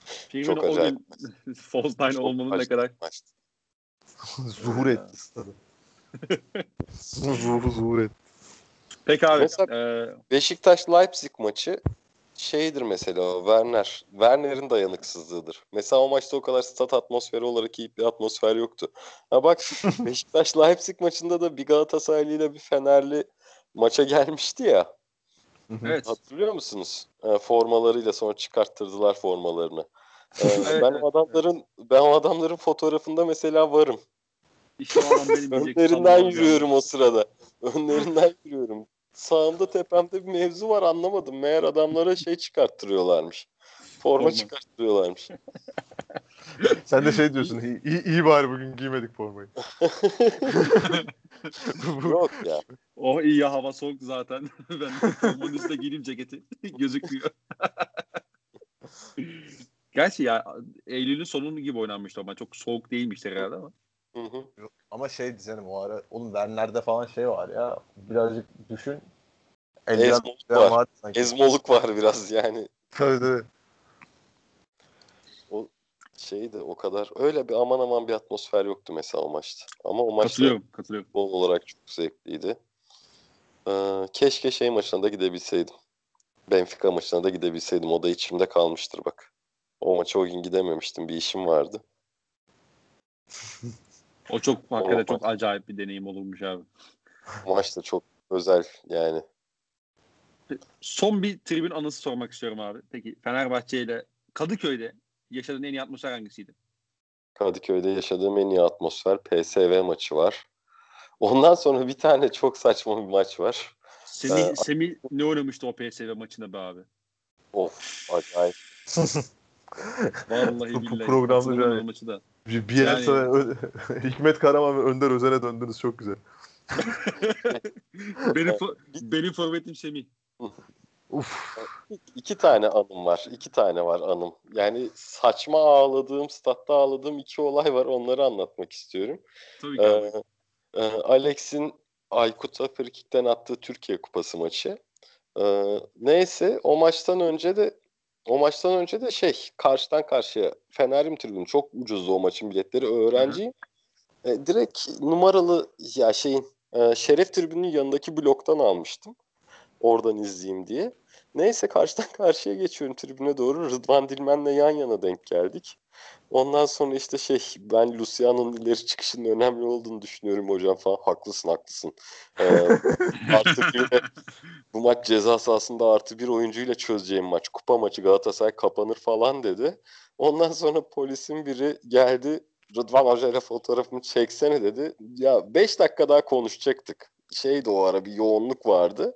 Firmino Çok o acayip. gün false nine Çok olmanın ne kadar zuhur etti stadı. zuhur zuhur etti. Peki abi. Mesela- e, Beşiktaş Leipzig maçı şeydir mesela o Werner. Werner'in dayanıksızlığıdır. Mesela o maçta o kadar stat atmosferi olarak iyi bir atmosfer yoktu. Ha bak Beşiktaş Leipzig maçında da bir Galatasaraylı ile bir Fenerli maça gelmişti ya. Evet. Hatırlıyor musunuz? E, formalarıyla sonra çıkarttırdılar formalarını. E, Evet, ben evet, adamların ben o adamların fotoğrafında mesela varım. İşte benim Önlerinden yürüyorum o sırada. Önlerinden yürüyorum. Sağımda tepemde bir mevzu var anlamadım. Meğer adamlara şey çıkarttırıyorlarmış. Forma. çıkarttırıyorlarmış. Sen de şey diyorsun. iyi, iyi, iyi bari bugün giymedik formayı. Yok ya. Oh iyi ya hava soğuk zaten. ben formanın üstüne giyeyim ceketi. Gözükmüyor. Gerçi ya Eylül'ün sonu gibi oynanmıştı ama çok soğuk değilmişti herhalde ama. Hı hı. Ama şey diyeceğim o ara. Oğlum Werner'de falan şey var ya. Birazcık düşün. Ezmoluk var. var. Ezmoluk var biraz yani. Tabii tabii. Şey de o kadar öyle bir aman aman bir atmosfer yoktu mesela o maçta. Ama o maçta Katılıyorum, katılıyorum. futbol olarak çok zevkliydi. Ee, keşke şey maçına da gidebilseydim. Benfica maçına da gidebilseydim. O da içimde kalmıştır bak. O maça o gün gidememiştim. Bir işim vardı. O çok hakikaten Olmaz. çok acayip bir deneyim olurmuş abi. O maç da çok özel yani. Son bir tribün anısı sormak istiyorum abi. Peki Fenerbahçe ile Kadıköy'de yaşadığın en iyi atmosfer hangisiydi? Kadıköy'de yaşadığım en iyi atmosfer PSV maçı var. Ondan sonra bir tane çok saçma bir maç var. Semih, Ee, Semih ne oynamıştı o PSV maçında be abi? Of acayip. Vallahi Bu billahi. programda o maçı da. Bir, bir Yani-. Ö- Hikmet Karaman ve Önder Özen'e döndünüz çok güzel. benim, benim forvetim Semih. Uf. İki tane anım var. İki tane var anım. Yani saçma ağladığım, statta ağladığım iki olay var. Onları anlatmak istiyorum. Tabii ki. Ee, e, Alex'in Aykut'a frikikten attığı Türkiye Kupası maçı. Ee, neyse o maçtan önce de o maçtan önce de şey karşıdan karşıya Fenerim tribünü çok ucuzdu o maçın biletleri. Öğrenciyim. E, direkt numaralı ya şeyin e, Şeref tribünün yanındaki bloktan almıştım. Oradan izleyeyim diye. Neyse karşıdan karşıya geçiyorum tribüne doğru. Rıdvan Dilmen'le yan yana denk geldik. Ondan sonra işte şey ben Luciano'nun ileri çıkışının önemli olduğunu düşünüyorum hocam falan. Haklısın haklısın. Ee, artı bir de bu maç ceza sahasında artı bir oyuncuyla çözeceğim maç. Kupa maçı Galatasaray kapanır falan dedi. Ondan sonra polisin biri geldi. Rıdvan Hoca ile fotoğrafımı çeksene dedi. Ya 5 dakika daha konuşacaktık. Şeydi o ara bir yoğunluk vardı.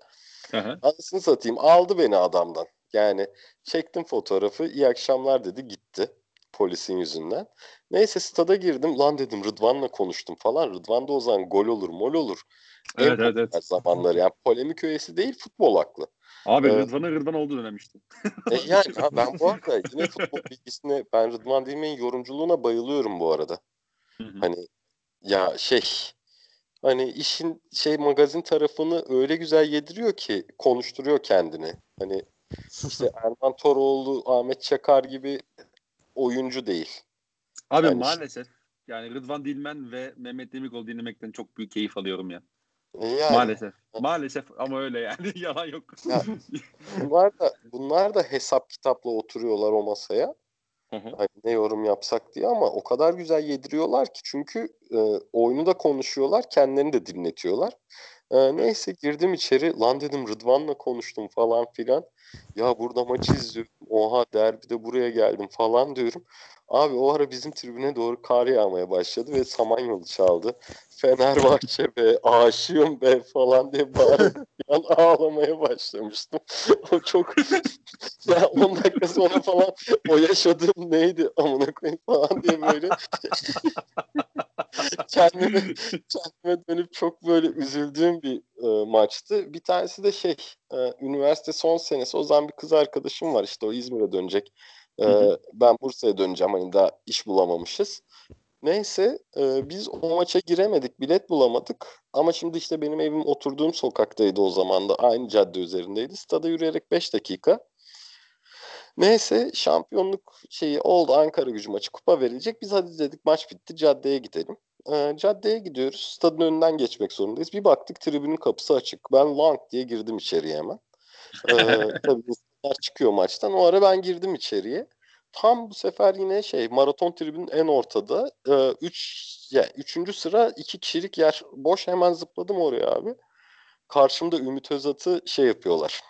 Anasını satayım aldı beni adamdan. Yani çektim fotoğrafı iyi akşamlar dedi gitti polisin yüzünden. Neyse stada girdim lan dedim Rıdvan'la konuştum falan. Rıdvan da o zaman gol olur mol olur. En Evet evet evet. zamanları yani polemik öğesi değil futbol aklı. Abi Evet. Rıdvan'a Rıdvan oldu dönem işte. E yani ben bu arada yine futbol bilgisine ben Rıdvan Dilmen'in yorumculuğuna bayılıyorum bu arada. Hı hı. Hani ya şey hani işin şey magazin tarafını öyle güzel yediriyor ki konuşturuyor kendini. Hani işte Erman Toroğlu, Ahmet Çakar gibi oyuncu değil. Abi Yani- maalesef yani Rıdvan Dilmen ve Mehmet Demirkol dinlemekten çok büyük keyif alıyorum ya. E Yani Maalesef. Maalesef ama öyle yani. Yalan yok. Ya. bunlar da bunlar da hesap kitapla oturuyorlar o masaya. Hı hı. Hani ne yorum yapsak diye ama o kadar güzel yediriyorlar ki çünkü e, oyunu da konuşuyorlar, kendilerini de dinletiyorlar. E, neyse girdim içeri. Lan dedim Rıdvan'la konuştum falan filan. Ya burada maçı izliyorum. Oha derbide buraya geldim falan diyorum. Abi o ara bizim tribüne doğru kar yağmaya başladı ve Samanyolu çaldı. Fenerbahçe be, aşığım be falan diye bağırıp bir an ağlamaya başlamıştım. o çok ya 10 dakika sonra falan o yaşadığım neydi amına koyayım falan diye böyle kendime kendime dönüp çok böyle üzüldüğüm bir e, maçtı. Bir tanesi de şey e, üniversite son senesi o zaman bir kız arkadaşım var işte o İzmir'e dönecek. E, ben Bursa'ya döneceğim hani daha iş bulamamışız. Neyse e, biz o maça giremedik bilet bulamadık ama şimdi işte benim evim oturduğum sokaktaydı o zaman da aynı cadde üzerindeydi. Stada yürüyerek 5 dakika. Neyse şampiyonluk şeyi oldu Ankara gücü maçı kupa verilecek. Biz hadi dedik maç bitti caddeye gidelim. Ee, caddeye gidiyoruz. Stadın önünden geçmek zorundayız. Bir baktık tribünün kapısı açık. Ben lang diye girdim içeriye hemen. Ee, tabii insanlar çıkıyor maçtan. O ara ben girdim içeriye. Tam bu sefer yine şey maraton tribünün en ortada. Ee, üç, yani üçüncü sıra iki kişilik yer boş. Hemen zıpladım oraya abi. Karşımda Ümit Özat'ı şey yapıyorlar.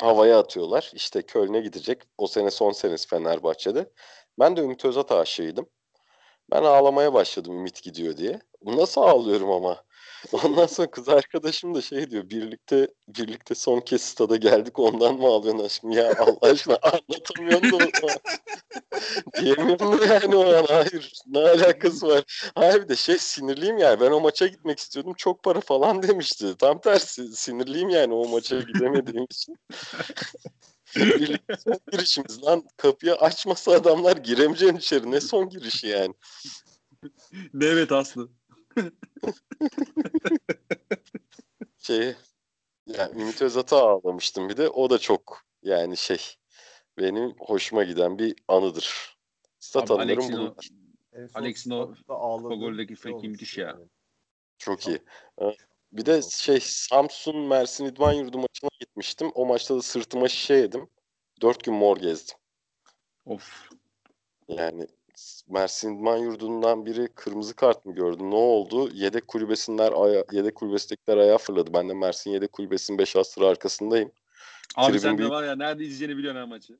Havaya atıyorlar. İşte Köln'e gidecek. O sene son senesi Fenerbahçe'de. Ben de Ümit Özat aşığıydım. Ben ağlamaya başladım Ümit gidiyor diye. Nasıl ağlıyorum ama? Ondan sonra kız arkadaşım da şey diyor. Birlikte birlikte son kez stada geldik ondan mı ağlıyorsun aşkım? Ya Allah aşkına anlatamıyorum da. Diyemiyorum da yani o an. Hayır. Ne alakası var? Hayır bir de şey sinirliyim yani. Ben o maça gitmek istiyordum. Çok para falan demişti. Tam tersi sinirliyim yani o maça gidemediğim için. Birlikte son girişimiz lan. Kapıyı açmasa adamlar giremeyeceğin içeri. Ne son girişi yani? Evet Aslı. Şey yani Ümit Özat'a ağlamıştım bir de. O da çok yani şey benim hoşuma giden bir anıdır. Stat Abi anılarım bu. Alex'in o o goldeki friki müthiş ya. Çok iyi. Bir de şey Samsun Mersin İdman Yurdu maçına gitmiştim. O maçta da sırtıma şişe yedim. Dört gün mor gezdim. Of. Yani Mersin İdman Yurdu'ndan biri kırmızı kart mı gördü? Ne oldu? Yedek kulübesinler aya, yedek kulübesindekiler ayağa fırladı. Ben de Mersin yedek kulübesinin 5 sıra arkasındayım. Abi Tribün sen de büyük. var ya nerede izleyeceğini biliyorsun ha maçı.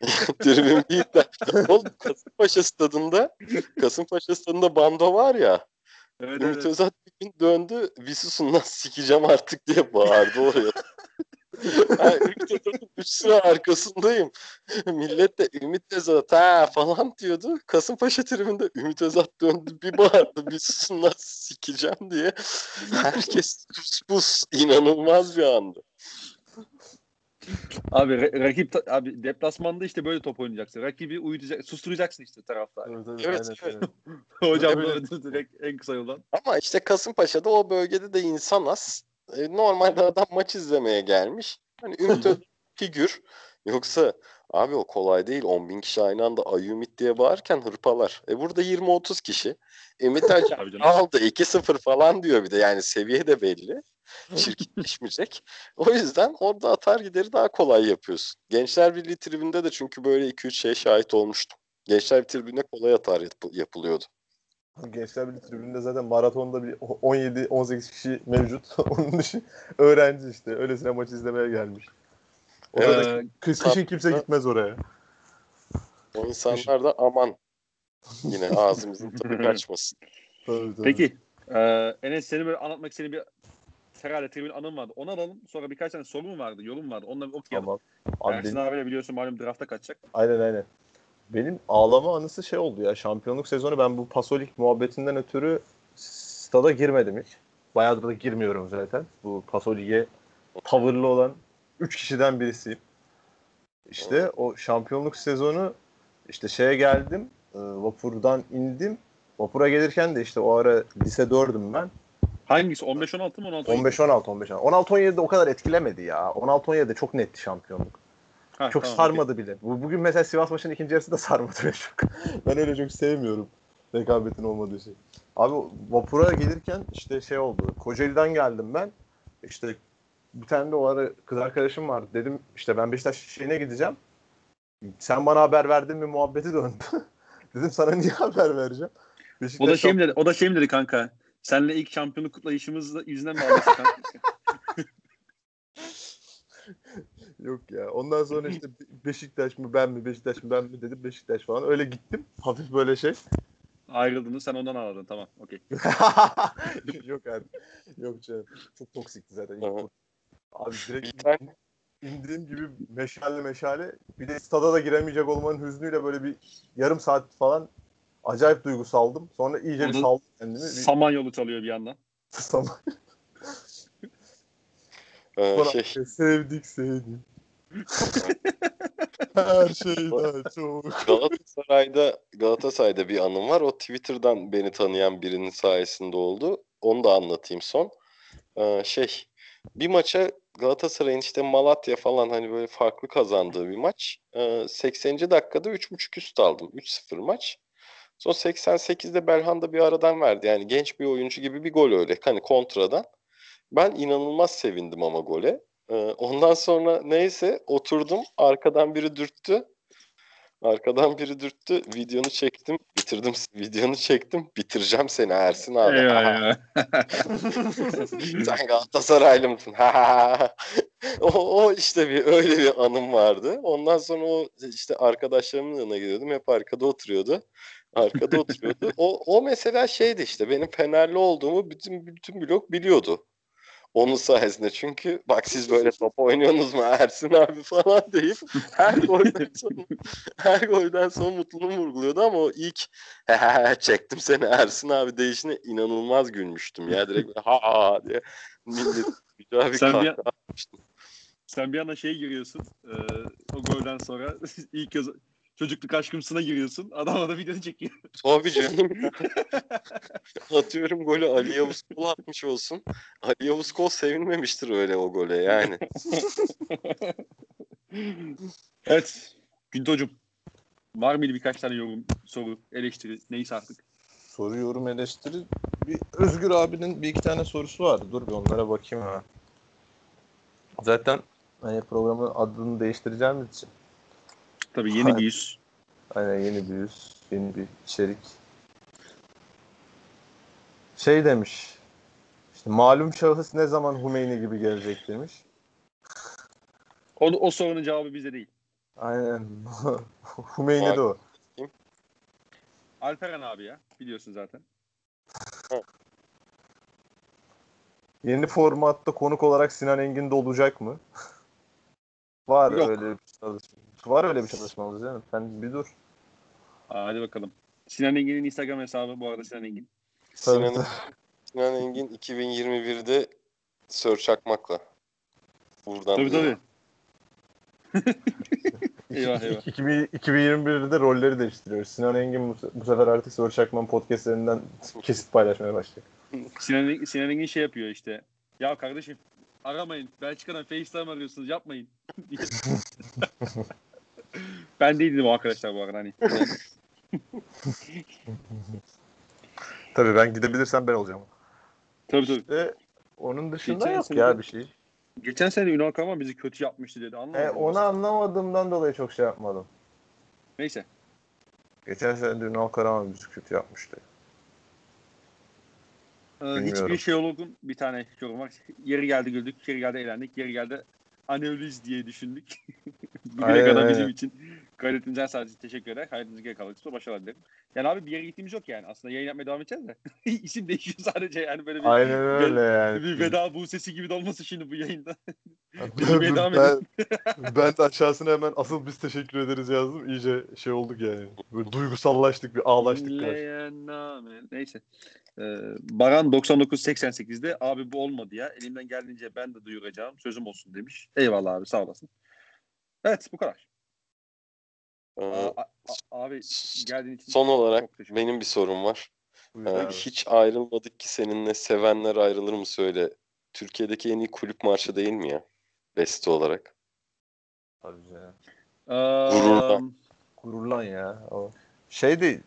Tribün büyük de. Oğlum Kasımpaşa stadında Kasımpaşa stadında bando var ya. Evet Ümit evet. Özat bir gün döndü. Visusun'dan sikeceğim artık diye bağırdı oraya. Ha, Ümit Özat'ın 3 sıra arkasındayım. Millet de Ümit Özat ha falan diyordu. Kasımpaşa tribünde Ümit Özat döndü bir bağırdı. Visusun'dan sikeceğim diye. Herkes pus pus. inanılmaz bir andı. Abi ra- rakip ta- abi deplasmanda işte böyle top oynayacaksın. Rakibi uyutacak, susturacaksın işte taraftar. Evet, evet, Evet, evet. Hocam direkt en kısa yoldan. Ama işte Kasımpaşa'da o bölgede de insan az. E, normalde adam maç izlemeye gelmiş. Hani Ümit figür. Yoksa abi o kolay değil. 10 bin kişi aynı anda ay Ümit diye bağırırken hırpalar. E burada 20-30 kişi. Ümit canım. aldı 2-0 falan diyor bir de. Yani seviye de belli. Çirkinleşmeyecek. O yüzden orada atar gideri daha kolay yapıyorsun. Gençler Birliği tribünde de çünkü böyle 2-3 şeye şahit olmuştum. Gençler Birliği tribünde kolay atar yap- yapılıyordu. Gençler Birliği tribününde zaten maratonda bir 17-18 kişi mevcut. Onun dışı öğrenci işte. Öylesine maç izlemeye gelmiş. Da Ee, kış, kışın kimse gitmez oraya. O insanlar da aman yine ağzımızın tadı kaçmasın. Tabii, tabii. Peki. Ee, Enes seni böyle anlatmak istediğin bir herhalde tribün anın vardı. Onu alalım. Sonra birkaç tane sorun vardı, yorum vardı. Onları bir okuyalım. Tamam. Abi Ersin benim- abiyle biliyorsun malum drafta kaçacak. aynen aynen. Benim ağlama anısı şey oldu ya. Şampiyonluk sezonu ben bu Pasolik muhabbetinden ötürü stada girmedim hiç. Bayağıdır da girmiyorum zaten. Bu Pasolik'e tavırlı olan 3 kişiden birisiyim. İşte o şampiyonluk sezonu işte şeye geldim. e, Vapurdan indim. Vapura gelirken de işte o ara lise 4'üm ben. Hangisi? 15-16 mı 16 15-16 15 16-17'de o kadar etkilemedi ya. 16-17'de çok netti şampiyonluk. Ha, Çok tamam, sarmadı bile. Bu, bugün mesela Sivas maçının ikinci yarısı da sarmadı beni çok. ben öyle çok sevmiyorum rekabetin olmadığı şey. Abi vapura gelirken işte şey oldu. Kocaeli'den geldim ben. İşte bir tane de o ara kız arkadaşım vardı. Dedim işte ben Beşiktaş şeyine gideceğim. Sen bana haber verdin mi muhabbeti döndü. Dedim sana niye haber vereceğim? O da şey mi dedi? O da şey mi dedi kanka? Senle ilk şampiyonluk kutlayışımız yüzünden mi aldık kanka? Yok ya. Ondan sonra işte Beşiktaş mı ben mi Beşiktaş mı ben mi dedim Beşiktaş falan. Öyle gittim. Hafif böyle şey. Ayrıldınız sen ondan ağladın tamam okey. Yok abi. Yok canım. Çok toksikti zaten. Abi direkt tane indiğim gibi meşale meşale. Bir de stada da giremeyecek olmanın hüznüyle böyle bir yarım saat falan acayip duygusaldım. Sonra iyice bir saldım kendimi. Bir Samanyolu çalıyor bir yandan. sama- e, Sonra şey sevdik sevdik. Her şeyden çok. Galatasaray'da Galatasaray'da bir anım var. O Twitter'dan beni tanıyan birinin sayesinde oldu. Onu da anlatayım son. Ee, şey bir maça Galatasaray'ın işte Malatya falan hani böyle farklı kazandığı bir maç. Ee, 80. dakikada 3.5 üst aldım. 3-0 maç. Son 88'de Belhanda bir aradan verdi. Yani genç bir oyuncu gibi bir gol öyle. Hani kontradan. Ben inanılmaz sevindim ama gole. Ee, ondan sonra neyse oturdum. Arkadan biri dürttü. Arkadan biri dürttü. Videonu çektim. Bitirdim. Videonu çektim. Bitireceğim seni Ersin abi. Eyvah. Sen Galatasaraylı mısın? o, o işte bir öyle bir anım vardı. Ondan sonra o işte arkadaşlarımın yanına gidiyordum. Hep arkada oturuyordu. Arkada oturuyordu. O, o mesela şeydi işte benim Fenerli olduğumu bütün bütün blok biliyordu. Onun sayesinde çünkü bak siz böyle top oynuyorsunuz mu Ersin abi falan deyip her golden sonra her golden sonra mutluluğumu vurguluyordu ama o ilk çektim seni Ersin abi değişine inanılmaz gülmüştüm ya direkt ha ha diye millet güzel bir Sen bir- atmıştım. Sen bir anda şeye giriyorsun. E, o golden sonra ilk kez çocukluk aşkımsına giriyorsun. Adam orada videonu çekiyor. Tabii canım. Atıyorum golü Ali Yavuz Kol atmış olsun. Ali Yavuz Kol sevinmemiştir öyle o gole yani. evet. Güntocuğum. Var mıydı birkaç tane yorum, soru, eleştiri neyse artık? Soru, yorum, eleştiri. Bir Özgür abinin bir iki tane sorusu vardı. Dur bir onlara bakayım ha. Zaten hani programın adını değiştireceğimiz için. Tabii yeni bir yüz. Aynen yeni bir yüz, yeni bir içerik. Şey demiş. İşte malum şahıs ne zaman Hümeyni gibi gelecek demiş. O, o sorunun cevabı bizde değil. Aynen. Hümeyni de o. Alperen abi ya. Biliyorsun zaten. Yeni formatta konuk olarak Sinan Engin de olacak mı? Var Yok. öyle bir çalışma. Var öyle bir çalışmamız değil mi? Sen bir dur. Aa, hadi bakalım. Sinan Engin'in Instagram hesabı bu arada Sinan Engin. Sinan, Sinan Engin 2021'de Sör Çakmak'la. Buradan Tabii tabii. Eyvah, eyvah. 2000 2021'de rolleri değiştiriyoruz. Sinan Engin bu, bu sefer artık Soru Çakman podcastlerinden kesit paylaşmaya başlayacak. Sinan, Sinan Engin şey yapıyor işte. Ya kardeşim aramayın. Belçika'dan FaceTime arıyorsunuz yapmayın. ben değildim o arkadaşlar bu arada hani. Tabii ben gidebilirsem ben olacağım. tabii tabii. Ve onun dışında Geçen yok sene- ya bir şey. Geçen sene Ünal Karaman bizi kötü yapmıştı dedi. Anlamadım. E, onu anlamadığımdan dolayı çok şey yapmadım. Neyse. Geçen sene de Ünal Karaman bizi kötü yapmıştı. Ee, Bilmiyorum. hiçbir şeyologun bir tane yorum var. Yeri geldi güldük, yeri geldi eğlendik, yeri geldi analiz diye düşündük. Bugüne Aynen, kadar aynen. bizim için gayretinizden sadece teşekkür eder. Hayatınızı geri kısmı başarılar dilerim. Yani abi bir yere gittiğimiz yok yani. Aslında yayın yapmaya devam edeceğiz de. İsim değişiyor sadece yani böyle bir, Aynen öyle yani. bir veda bu sesi gibi de olması şimdi bu yayında. ben, devam ben, ben de aşağısına hemen asıl biz teşekkür ederiz yazdım. İyice şey olduk yani. Böyle duygusallaştık, bir ağlaştık. Neyse. Ee, Baran 9988'de abi bu olmadı ya. Elimden geldiğince ben de duyuracağım. Sözüm olsun demiş. Eyvallah abi sağ olasın. Evet bu kadar. Ee, Aa, a- a- abi geldiğin için Son olarak benim bir sorum var. Buyur Ee, abi. hiç ayrılmadık ki seninle sevenler ayrılır mı söyle. Türkiye'deki en iyi kulüp marşı değil mi ya? Beste olarak. Tabii canım. Gururlan. Gururlan ya. O. Şey değil.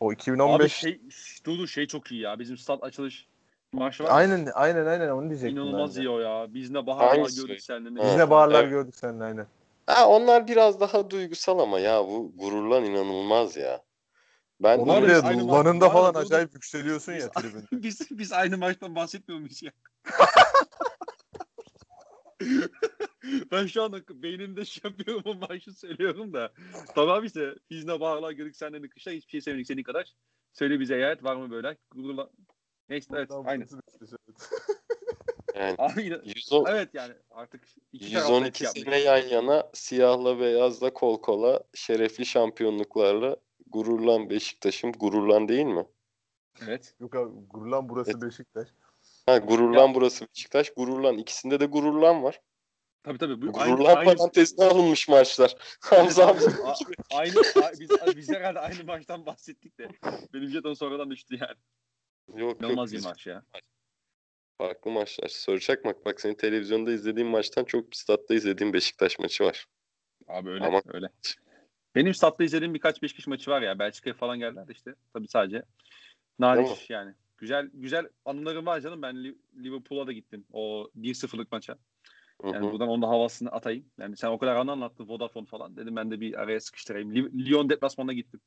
O Abi 2015 şey, dur dur şey çok iyi ya. Bizim stat açılış marşı var. Aynen aynen aynen onu diyecektim. İnanılmaz iyi o ya. Biz ne baharlar Hangisi? gördük seninle. Biz ne bağırlar Evet. gördük seninle aynen. Ha, onlar biraz daha duygusal ama ya bu gururlan inanılmaz ya. Ben bile ya, lanında var ya, falan dur. acayip yükseliyorsun Biz- ya tribünde. biz biz aynı maçtan bahsetmiyor muyuz ya? ben şu anda beynimde şey yapıyorum o maçı söylüyorum da. Tamam işte biz ne bağırlar gördük senden de kışla hiçbir şey sevmedik senin kadar. Söyle bize evet var mı böyle? Gururla... Neyse evet aynı. burası da işte, evet. Yani Abi yine- 110, evet yani artık iki tarafta etki 112 yapmış. sene yan yana siyahla beyazla kol kola şerefli şampiyonluklarla gururlan Beşiktaş'ım gururlan değil mi? Evet. Yok abi Gururlan burası Beşiktaş. Ha gururlan burası Beşiktaş gururlan ikisinde de gururlan var. Tabii tabii. Bu Gururlan parantezine alınmış maçlar. Hamza Hamza. A- aynı biz, biz herhalde aynı maçtan bahsettik de benim jeton sonradan düştü yani. Yok yok. İnanılmaz iyi biz maç ya. Farklı maçlar. Soracak bak bak senin televizyonda izlediğin maçtan çok statta izlediğim Beşiktaş maçı var. Abi öyle Ama- öyle. Benim statta izlediğim birkaç Beşiktaş maçı var ya. Belçika'ya falan geldiler de işte. Tabii sadece nadir yani. Güzel güzel anılarım var canım. Ben Li- Liverpool'a da gittim. O 1-0'lık maça. Yani Hı hı. buradan onun da havasını atayım. Yani sen o kadar anı anlattın Vodafone falan. Dedim ben de bir araya sıkıştırayım. Lyon deplasmanına gittim.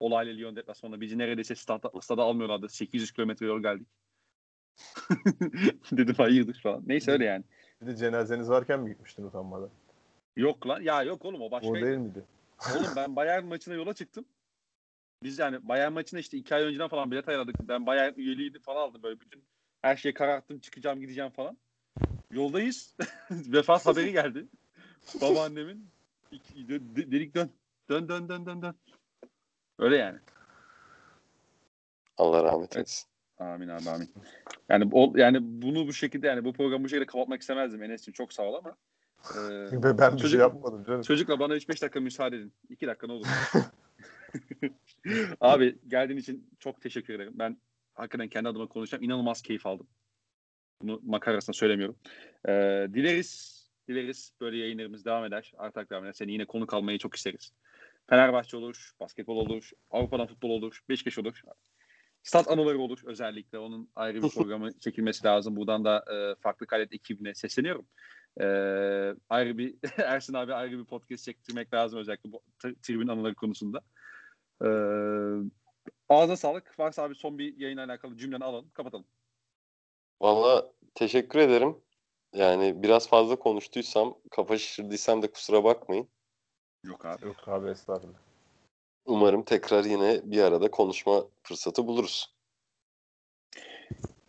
Olaylı Lyon deplasmanına. Bizi neredeyse stada, stada almıyorlardı. 800 kilometre yol geldik. Dedim hayırdır falan. Neyse öyle yani. Bir de cenazeniz varken mi gitmiştin utanmadan? Yok lan. Ya yok oğlum o O başka. değil miydi? Oğlum ben Bayern maçına yola çıktım. Biz yani Bayern maçına işte iki ay önceden falan bilet ayarladık. Ben Bayern üyeliğini falan aldım böyle bütün. Her şeyi kararttım çıkacağım gideceğim falan. Yoldayız. Vefat haberi geldi. Babaannemin. İki- dö- de- Dedik dön. Dön dön dön dön dön. Öyle yani. Allah rahmet eylesin. Amin abi amin. Yani o, yani bunu bu şekilde yani bu programı bu şekilde kapatmak istemezdim Enes'ciğim çok sağ ol ama. e, Ve ben bir çocuk- şey yapmadım canım. Çocukla bana 3-5 dakika müsaade edin. 2 dakika ne olur. Abi geldiğin için çok teşekkür ederim. Ben hakikaten kendi adıma konuşacağım. İnanılmaz keyif aldım. Bunu makarasına söylemiyorum. Ee, dileriz dileriz böyle yayınlarımız devam eder. Artak devam eder. Seni yine konuk almayı çok isteriz. Fenerbahçe olur, basketbol olur, Avrupa'dan futbol olur, Beşiktaş olur. Stat anıları olur özellikle. Onun ayrı bir programı çekilmesi lazım. Buradan da e, farklı kalet ekibine sesleniyorum. E, ayrı bir Ersin abi ayrı bir podcast çektirmek lazım özellikle bu tri- tribün anıları konusunda. E, ağzına sağlık. Varsa abi son bir yayınla alakalı cümleni alalım. Kapatalım. Valla teşekkür ederim. Yani biraz fazla konuştuysam, kafa şişirdiysem de kusura bakmayın. Yok abi. Yok abi estağfurullah. Umarım tekrar yine bir arada konuşma fırsatı buluruz.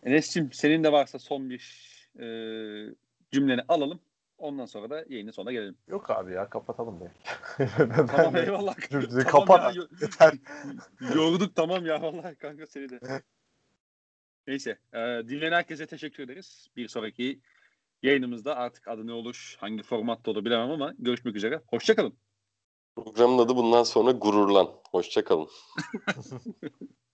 Enes'cim senin de varsa son bir e, cümleni alalım. Ondan sonra da yayının sonuna gelelim. Yok abi ya kapatalım be. Tamam de- eyvallah. Dur, Tamam kapat ya, yeter. Yorduk tamam ya vallahi kanka seni de. Neyse e, dinleyen herkese teşekkür ederiz. Bir sonraki yayınımızda artık adı ne olur, hangi formatta olur bilemem ama görüşmek üzere. Hoşçakalın. Programın adı bundan sonra Gururlan. Hoşça kalın.